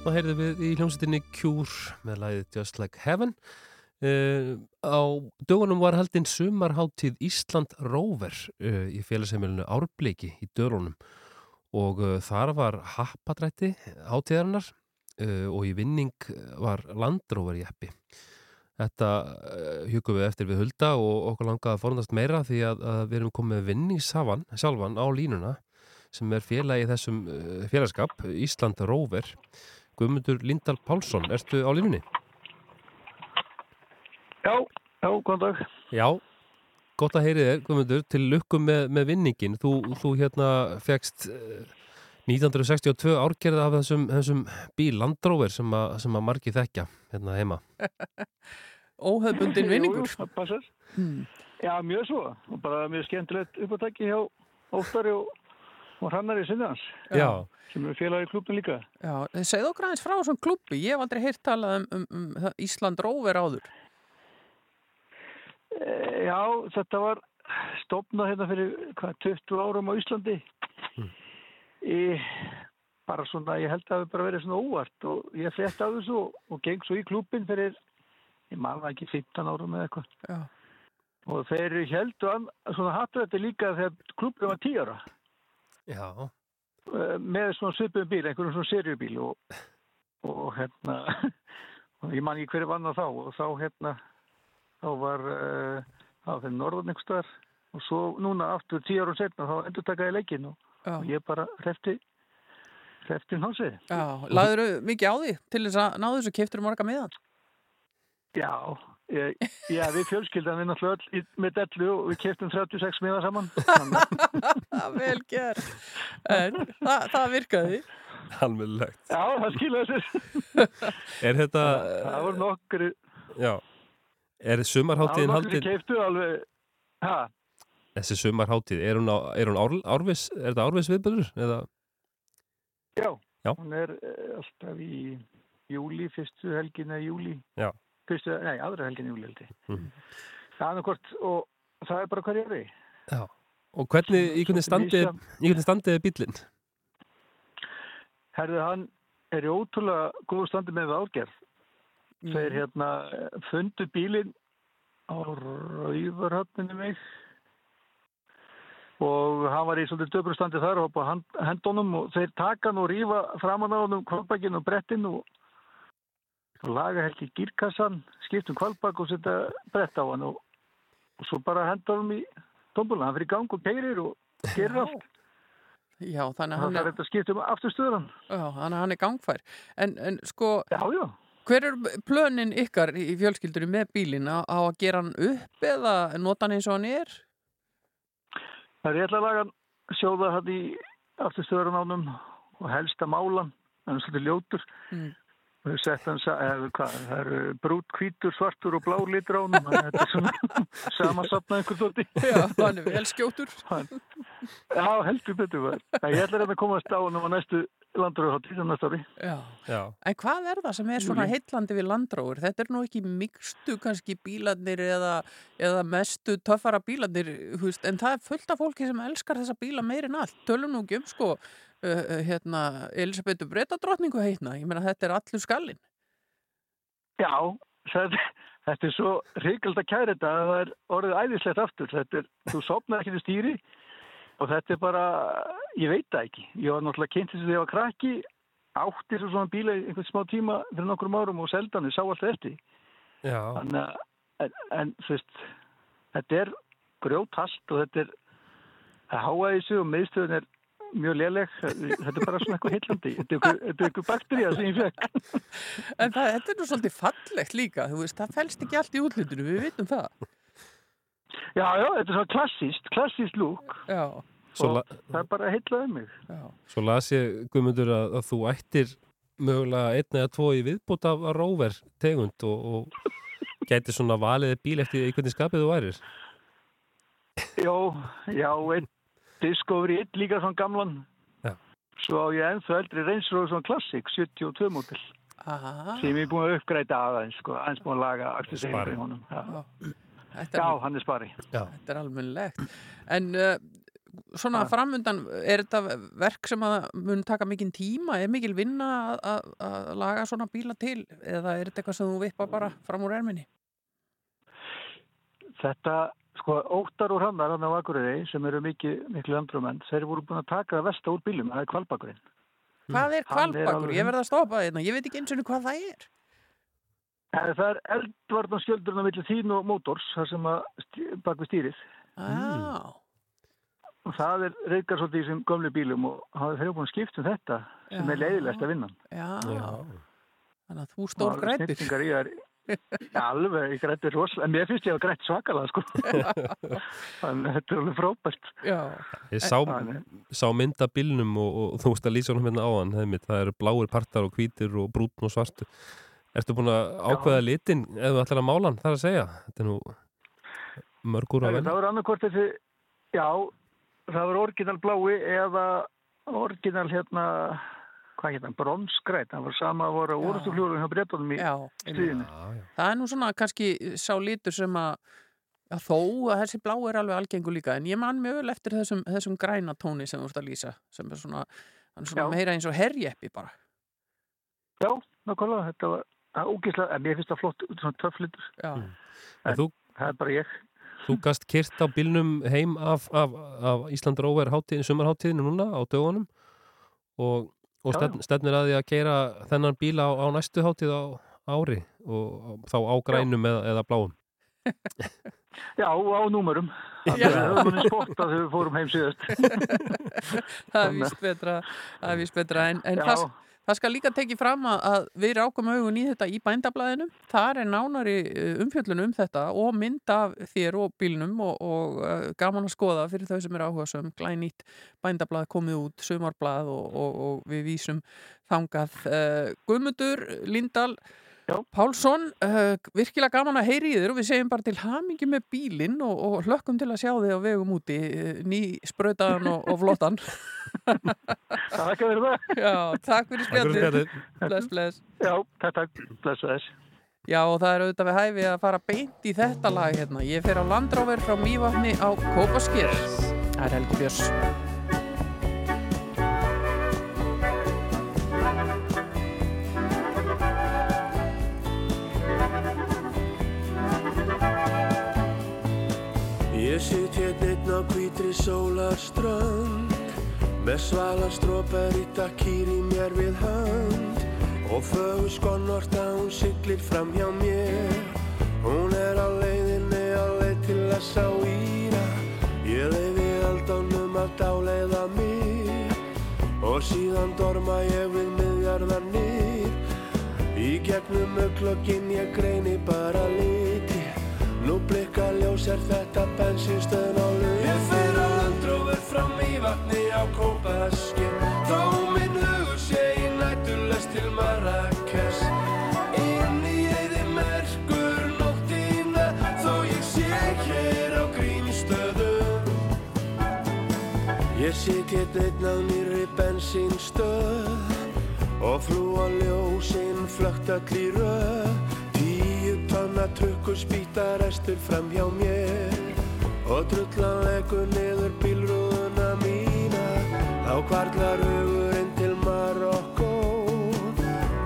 Þá heyrðum við í hljómsveitinni Cure með læðið Just Like Heaven. Uh, á dögunum var haldinn sumarháttíð Ísland Rover uh, í félagsheimilinu Árbleiki í dörunum og uh, þar var happadrætti hátíðarinnar uh, og í vinning var Landrover jeppi. Þetta uh, hugum við eftir við hulda og okkur langaði að forðast meira því að, að við erum komið vinningssafan sjálfan á línuna sem er félagi í þessum uh, félagskap, Ísland Rover. Guðmundur Lindahl Pálsson, ertu á línunni? Já, já, góðan dag. Já, gott að heyri þér, Guðmundur, til lukkum með, með vinningin. Þú, þú hérna fegst uh, 1962 árgerða af þessum, þessum bíl Landróver sem, að- sem að margi þekkja hérna heima. <laughs> Óhefbundin vinningur. Jú, jú, það passar. Hmm. Já, mjög svo. Og bara mjög skemmtilegt uppátæki hjá Óttari og, og Hrannari Sinnans. Já. Sem eru félagi í klubnum líka. Já, en segðu okkur aðeins frá þessum klubbi. Ég hef aldrei heyrt talað um, um, um Ísland Róver áður. E, já, þetta var stopnað hérna fyrir hvað, 20 árum á Íslandi. Í, bara svona, ég held að það hafi bara verið svona óvart og ég frétti af þessu og, og geng svo í klubin fyrir, ég man það ekki 15 árum eða eitthvað. Já. Og þeir heldu an, svona hattu þetta líka þegar klubin var 10 ára. Já. Eh, með svona svipum bíl, einhverjum svona serjubíl og, og hérna <laughs> og ég man ekki hverju vann á þá og þá hérna þá var uh, það var fyrir norðan einhver stöðar og svo núna aftur tíu árum setna þá endur takaði leikinn og, og ég bara hrefti hrefti hálsið Já, lagður mikið á því til þess að náðu þessu keftur marga miðan? Já, já, við fjölskyldan við náttúrulega öll í- með dellu og við keftum 36 miða saman <laughs> Vel gert. En það, það virkaði. Almennilegt. Já, það skilaði sér <laughs> Er þetta... Það voru nokkru Já. Er sumarháttíðin Það voru nokkru haldin... keiftu alveg ha, Þessi sumarháttíð, er hún, á, er hún ár, árvis, er þetta árvis viðbyrður? Eða... Já, Já. hún er uh, alltaf í júli, fyrstu helgin eða júli, Já. Fyrstu, nei, aðra helgin í júli held ég. Mhm. Það er annarkort og það er bara hverja við. Já. Og hvernig, í hvernig standið, í hvernig standið er bílinn? Herðu, hann er í ótrúlega góðu standi með árgerð. Þeir hérna fundu bílinn á Rauvarhöfninu mig og hann var í svolítið döpru standi þar og á hand, hendunum og þeir taka hann og rífa framan á hann um kvalbakinn og brettin og, og laga helgi gírkassan, skiptum kvalbak og setja brett á hann og, og svo bara henda hann í tómbulna. Hann fyrir gang og keirir og gerir allt. Já, þannig að hann er þetta skiptum aftur stöðan. já, þannig að hann er gangfær. En, en sko, Já, já. hver er plönin ykkar í fjölskyldunum með bílinn á, að gera hann upp eða nota hann eins og hann er? Það er ég ætla að laga sjóða hann í afturstöðarnánum og helsta málan, hann er svolítið ljótur. Mm. Og ég sett hann, sa- eða hvað, það eru brút, hvítur, svartur og blár litur á hann. Þetta er svona <laughs> samansapnað einhver þótti. Já, hann er vel skjótur. Já, heldur betur var. Ég ætla að komast á hann á næstu landröðhátti, sem næsta ári. Já. Já. En hvað er það sem er svona Júlí. heillandi við landróður? Þetta er nú ekki mikstu kannski bílarnir eða, eða mestu töffara bílarnir, þú veist, en það er fullt af fólki sem elskar þessa bíla meirinn allt. Tölum nú ekki um sko, uh, hérna, Elisabethu Bretadrottningu heitna, ég meina þetta er allur skallin. Já, þetta, þetta er svo ríkald að kæra þetta að það er orðið æðislegt aftur. Þetta er, þú sopnar ekki til stýri og þetta er bara, ég veit það ekki. Ég var náttúrulega kynnt þess að ég var krakki, átti svo svona bíla einhvern smá tíma fyrir nokkrum árum og seldan, ég sá alltaf eftir. Já. Þannig að, en, en þú veist, þetta er grjótast og þetta er, það háa þessu og miðstöðun er mjög léleg. Þetta er bara svona eitthvað heillandi. Þetta er eitthvað- er baktería sem ég fekk. En það, þetta er nú svolítið fallegt líka, þú veist, það fælst ekki allt í útlutinu, við vitum það. Já, já, þetta er svona klassíst, klassíst lúk. Já. Svo, og það er bara heillaði mig. Já. svo las ég, Guðmundur, að, að þú ættir mögulega einn eða tvo í viðbútt af róver tegund og, og gæti svona valið þér bíl eftir hvernig skapið þú værir. Já, já, einn Discovery 1 líka svona gamlan. Já. Svo á ég ennþá eldri reynsróð svona klassik, 72 mótil. Aha. Sem ég er búin að uppgræta aðeins, sko, aðeins búin að laga Spari. segjum í honum. Já, Þetta já er, hann er spari. Já. þetta er almennilegt. En uh, svona framundan, er þetta verk sem að mun taka mikinn tíma? Er mikil vinna að- að að laga svona bíla til? Eða er þetta eitthvað sem þú vippa bara fram úr erminni? Þetta, sko, óttar og hrannar hann á Akureyri sem eru mikið, miklu andrumenn, þeir voru búin að taka það versta úr bílum, það er kvalbakurinn. Hvað er er kvalbakur? Ég verð að stoppa þetta. Ég veit ekki eins og hvað það er. Það er eldvarnarskjöldurinn á milli þín og mótors, það sem bak við stýrið. Já. Og það er reykar svolítið í þessum gömlu bílum og það er búin að skipta um þetta sem er Já. leiðilegst að vinna. Já. Já. Þannig að þú stór grætur. Já, alveg, ég grætti rosalega, en mér finnst ég að grætt svakalega, sko. <laughs> Þannig að þetta er alveg frábært. Já. Ég sá, sá mynda bílnum og, og þú veist að lýsa honum hérna áðan, hefði, það eru bláir partar og hvítir og brúnn og svartu. Ertu búin að ákveða litin ef þú ætlar að mála hann, það er að segja? Þetta er nú mörgur að Það velja. var annarkvort þessi, já, það var orginal blái eða orginal hérna, hvað hérna, bronsgrætt. Það var sama að voru úrstu fljóðum hjá breytunum í Já, stríðinu. Það er nú svona kannski sá litur sem að Já, þó að þessi blá er alveg algengur líka en ég man mjög vel eftir þessum, þessum græna tóni sem þú ert að lýsa sem er svona, hann er svona meira eins og herjeppi bara Já, nákvæmlega, þetta var það er ógeðslega, en mér finnst það flott, svona töfflitur. Já. En þú, Það er bara ég. þú gast kyrt á bílnum heim af, af, af Ísland Róver hátíðin, sumarhátíðinu núna á dögunum og, og stefn, stefnir að því að keira þennan bíl á, á næstu hátíð á ári og þá á grænum eða, eða bláum. <laughs> Já, á númurum. Það er höfðunni spotta þegar við fórum heim síðast. <laughs> það er víst betra, það er víst betra en, en Já. Það, skal líka tekið fram að, við rákum augun í þetta í bændablaðinu. Þar er nánari uh, umfjöllun um þetta og mynd af þér og bílnum og, og uh, gaman að skoða fyrir þau sem er áhuga sem glænýtt bændablað komið út, sumarblað og, og, og við vísum þangað. Uh, Guðmundur Lindahl Pálsson, uh, virkilega gaman að heyri í þér og við segjum bara til hamingi með bílinn og, og hlökkum til að sjá þig á vegum úti, uh, ný sprötaðan og, og flottan. <laughs> Takk fyrir það. Já, takk fyrir Takk fyrir spjallið. spjallið. Bless, bless. Já, takk, takk, blessu þess. Já, og það er auðvitað við hæfi að fara beint í þetta lag hérna. Ég fer á landráver frá Mývatni á Kópasker. Það er Helgi Björns. Ég sitt hérna einn á hvítri sólarströnd Með svalar strópar í takkýr í mér við hönd. Og fögur skonnorta hún siglir fram hjá mér. Hún er á leiðinni á leið til að sá íra. Ég leiði eldánum að dáleiða mig. Og síðan dorma ég við miðjarðarnir. Í gegnum auklokkin ég greini bara liti Nú blikka ljós er þetta bensinstöðn á lög Ég fer á landrófur frá Mývatni á Kópaskir Þó minn hugur sé í nættulest til Marrakes Inn í eði merkur nóttina Þó ég sé hér á grímstöðum Ég sit einn á nýri bensinstöð Og flúa ljósinn flögt öll í tonna trukkur spýta restur fram hjá mér Og drullan leggur niður bílrúðuna mína. Þá kvarlar hugurinn til Marokko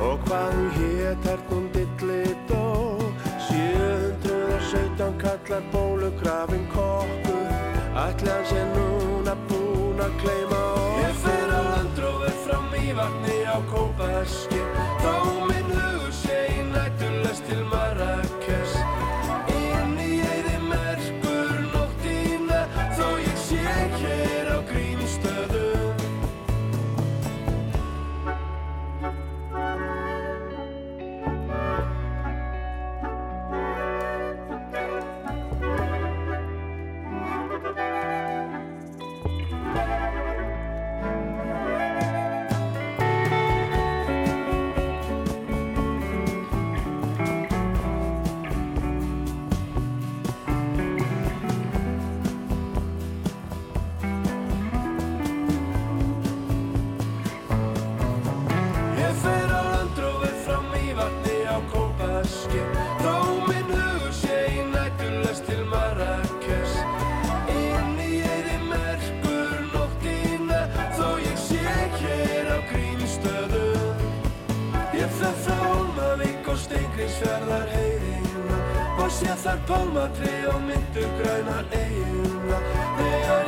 Og hvað hún hét er hún dillidó 717 kallar bólugrafin kokkur. Ætli hann sé núna búinn að kleima okkur. Ég fer á landrófið frá Mývatni á Kópaskir Þó minn hugur sé í nættulest til Marrakes sé þar pálmatri og myndur grænar eigina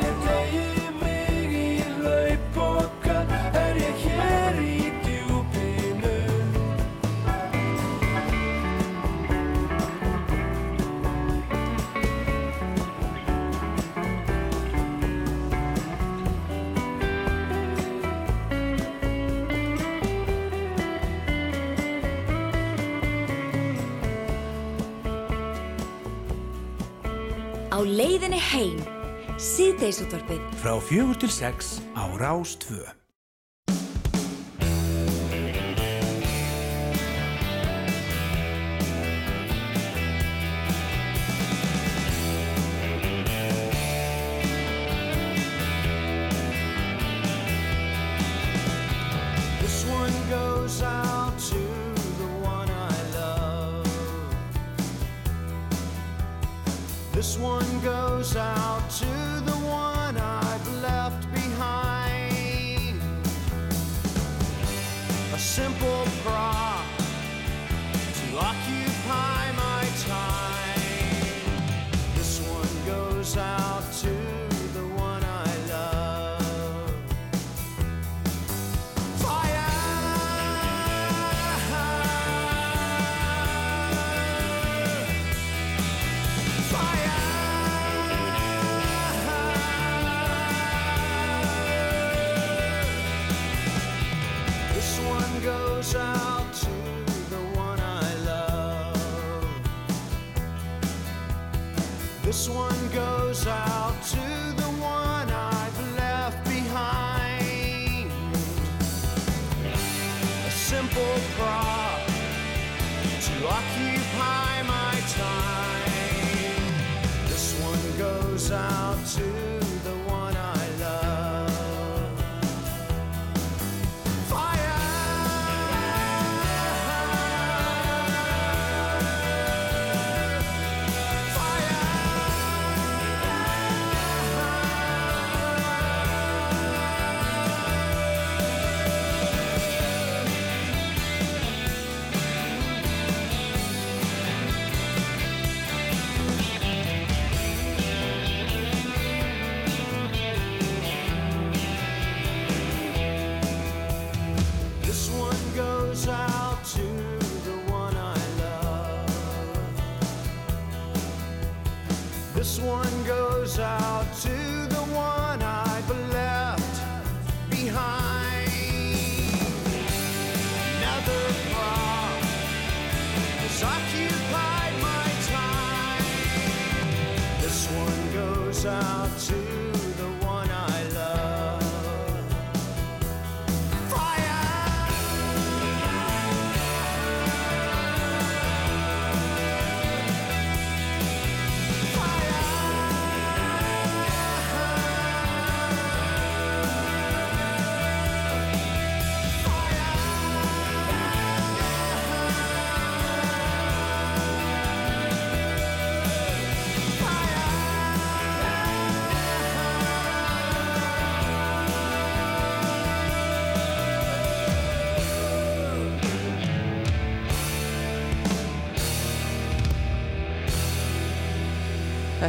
heim. Síðdeisútvarpið. Frá fjögur til sex á Rás This one goes out time.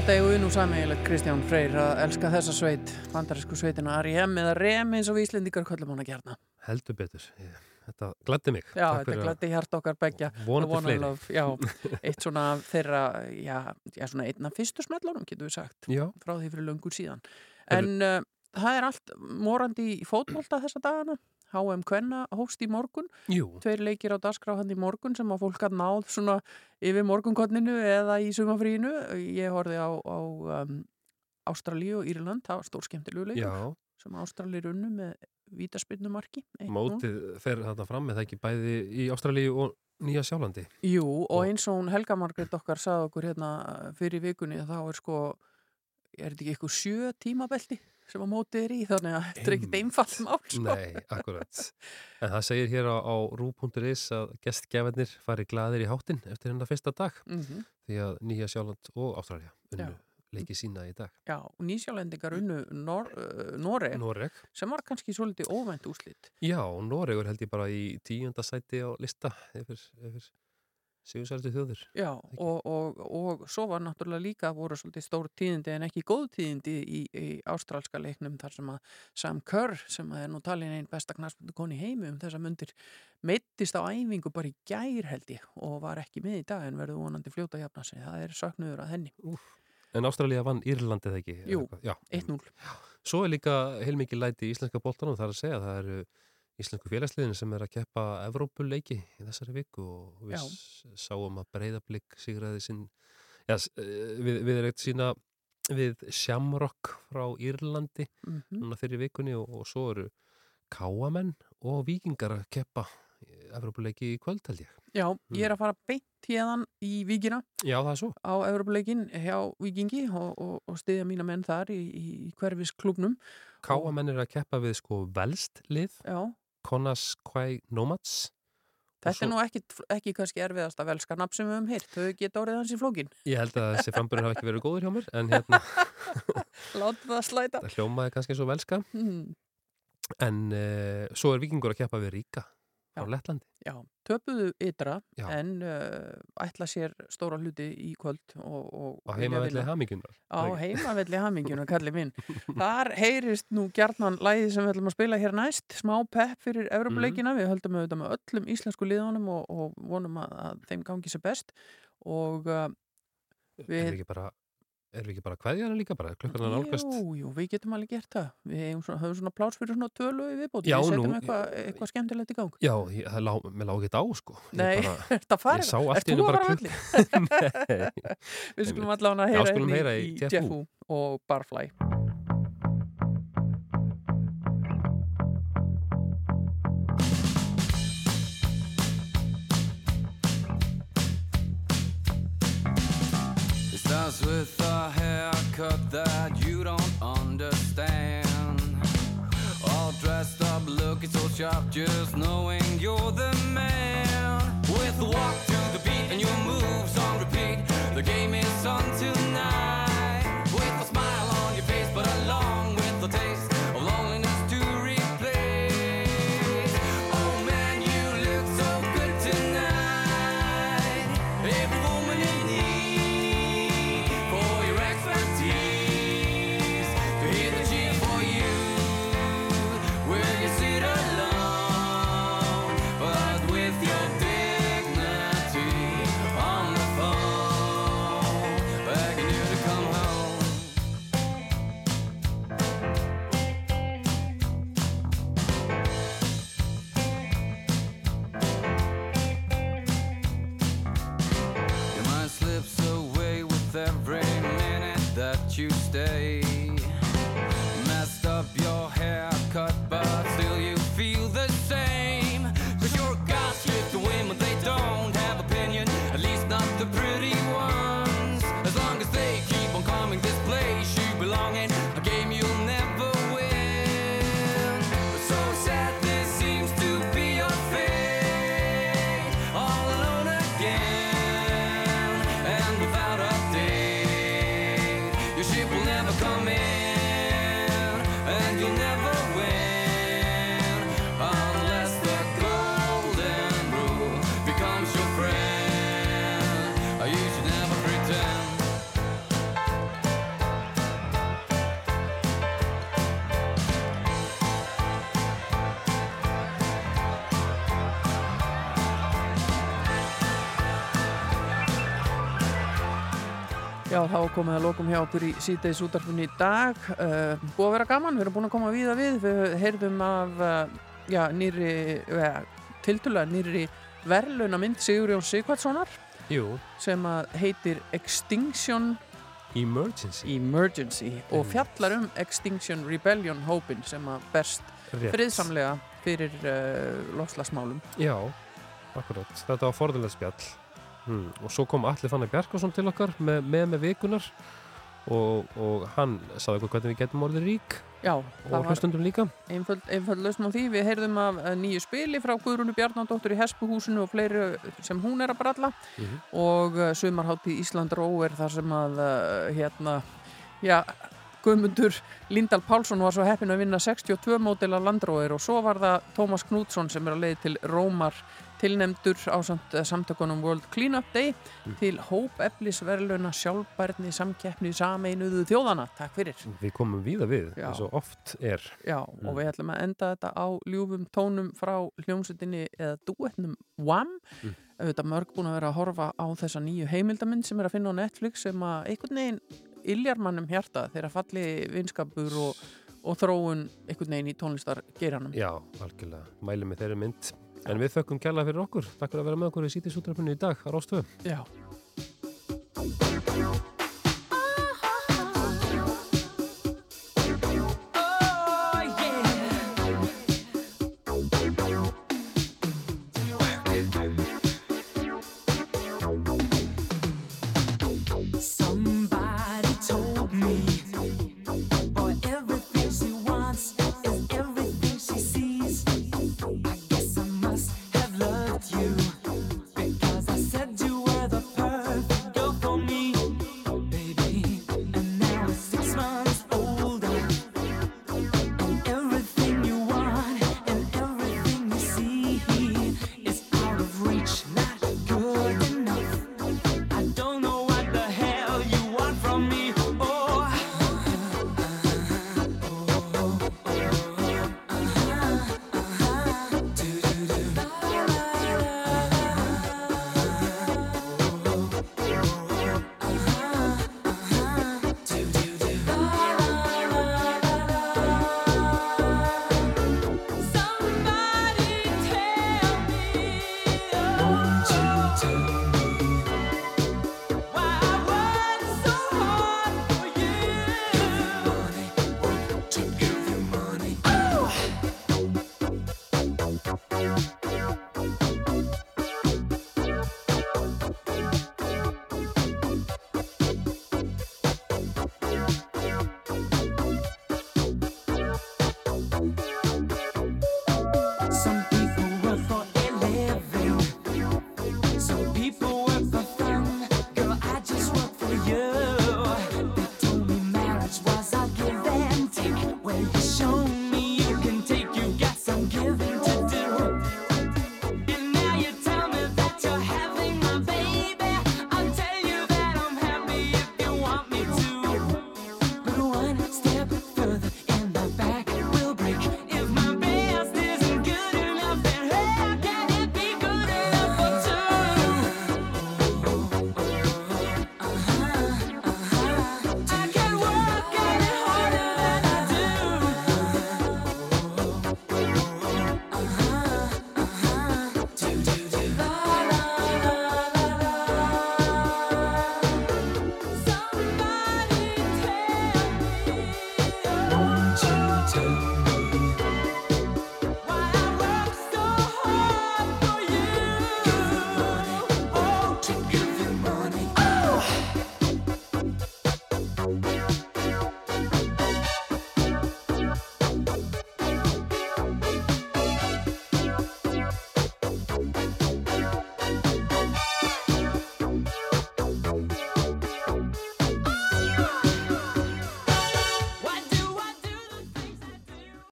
Þetta er við nú sameiginlegt Kristján Freyr að elska þessa sveit, bandarísku sveitina R.E.M. eða REM eins og við Íslendingar köllum hana gerna. Heldur betur. Þetta gladdi mig. Já, Takk þetta að- glætti hjart okkar begja. Vonandi fleiri. Love, Já, <laughs> eitt svona þeirra, já, já svona einn af fyrstu smellunum, getur við sagt, Já. frá því fyrir löngur síðan. En uh, það er allt morandi í fótbolta þessa dagana. HM Kvenna hóst í morgun. Jú. Tveir leikir á dagskrá hann í morgun sem að fólk að náð svona yfir morgunkotninu eða í sumafríinu. Ég horfði á, á um, Ástralíu og Írland, það var stór skemmtilegu leikur sem Ástralíu runnu með vítaspinnumarki. Mótið fer þetta fram með það ekki bæði í Ástralíu og Nýja Sjálandi. Jú, og eins og hún Helga Margrét okkar sagði okkur hérna fyrir vikunni að þá er sko, er þetta ekki eitthvað sjö tímabelti sem að mótið er í, þannig að þetta er ekkert einfalt mál. Nei, akkurat. En það segir hér á, á rú.is að gestgefennir fari gladir í hátinn eftir hennar fyrsta dag Mhm. því að Nýja Sjáland og Ástralja unnu Já. leiki sína í dag. Já, og nýsjálendingar unnu Nor uh, Noreg, Noreg. sem var kannski svolítið óvænt úslit. Já, Noregur held ég bara í tíunda sæti á lista yfir, yfir sigursæltu þjóður. Já, og, og, og svo var náttúrulega líka voru svolítið stór tíðindi en ekki góð tíðindi í, í ástrálska leiknum þar sem að Sam Kerr sem að er nú talin einn besta knarspundu koni í heimi um þessa mundir meittist á æfingu bara í gær held ég og var ekki með í dag en verður vonandi fljóta að jafna sig. Það er söknuður að henni. Úf. En Ástralja vann Írlandið ekki? Jú, Já. 1-0. Svo er líka heilmikið læti í íslenska boltanum þar að segja að það eru íslensku félagsliðin sem er að keppa Evrópuleiki í þessari viku og við Já. sáum að breyðablík sigraði sinn já, s- eh, við, við erum eitt sína við Shamrock frá Írlandi Mhm. núna fyrir vikunni og, og svo eru káamenn og vikingar að keppa Evropuleiki í kvöld held ég. Já, ég er að fara beint hérðan í Víkina Já, það er svo. á Evropleikin hjá Víkingi og, og, og stiðja mína menn þar í, í, hverfis klubnum. Káamenn eru að keppa við sko velst lið, Já. Konas Quay Nomads. Þetta svo- er nú ekki, ekki kannski erfiðasta velska nafn sem við höfum heyrt. Þau geta orðið hans í flókin. Ég held að þessi framburður hafa ekki verið góður hjá mér, en <laughs> hérna, Láttu það slæta. það hljómaði kannski og velska. Mm. En uh, svo er vikingur að keppa við Ríka á Lettlandi. Já, töpuðu ytra Já. en uh, ætla sér stóra hluti í kvöld og, og vilja heimavelli vinna. hamingjunar. Á heimavelli hamingjunar, <laughs> kalli minn. Þar heyrist nú gjarnan læði sem við ætlum að spila hér næst, smá pepp fyrir Evropuleikina, við höldum auðvitað með öllum íslensku liðunum og, og vonum að, að þeim gangi sér best og uh, við ekki bara, erum við ekki bara kveðjana líka bara, klukkan að nálgast? Jú, jú, við getum alveg gert það. Við svona, höfum svona pláss fyrir svona tölu viðbóti. Við setjum eitthvað eitthva skemmtilegt í gang. Já, ég, það lá, mér lág ekki á sko. Ég Nei, <laughs> að allt Ert í þú að bara fara klukk. <laughs> Nei. <laughs> Við skulum allavega að heyra, hérna heyra í, í Jeff. Wu og Barfly. It with a haircut that you don't understand. All dressed up, looking so sharp, just knowing you're the man. With a walk to the beat and your moves you stay. Þá er komið að lokum hjá okkur í síðdeis útarfunni í dag. Uh, búið að vera gaman, við erum búin að koma víða við. Við heyrðum af uh, já, nýri, uh, tildulega nýri verðluna mynd Sigurjón Sigvardssonar sem að heitir Extinction Emergency. Emergency og fjallar um Extinction Rebellion hópin sem að berst Rétt. friðsamlega fyrir lofslagsmálum. Já, akkurat. Þetta var forðulega spjall. Hmm. Og svo kom Alli Fannar Bjarkarsson til okkar með með, með vikunar og, og hann saði okkur hvernig við getum orðið rík Já, og hlustundum líka. einföld, einföld lausn á því. Við heyrðum af eh, nýju spili frá Guðrúnu Bjarnadóttur í Hespuhúsinu og fleiri sem hún er að bralla Mhm. og uh, sumarhátti Ísland Ró er þar sem að hérna, já, Guðmundur Lindahl Pálsson var svo heppin að vinna 62 mótil af landróðir og svo var það Tómas Knútsson sem er að leiði til Rómar tilnemdur á samt, samtökunum World Cleanup Day til hópeflisverluna sjálfbærni samkeppni sameinuðu þjóðana. Takk fyrir. Við komum víða við, eins og oft er. Já, og við ætlum að enda þetta á ljúfum tónum frá hljómsutinni eða duetnum Wham Mm. auðvitað mörg búin að vera að horfa á þessa nýju heimildamind sem er að finna á Netflix sem að einhvern veginn iljar mannum hjarta þegar falli vinskapur og, og þróun einhvern veginn í tónlistargeranum Já, algjörlega. Mælum með þeirri mynd. En við þökkum kjalla fyrir okkur. Takk fyrir að vera með okkur í sítisútrafinu í dag á Róstöðu. Já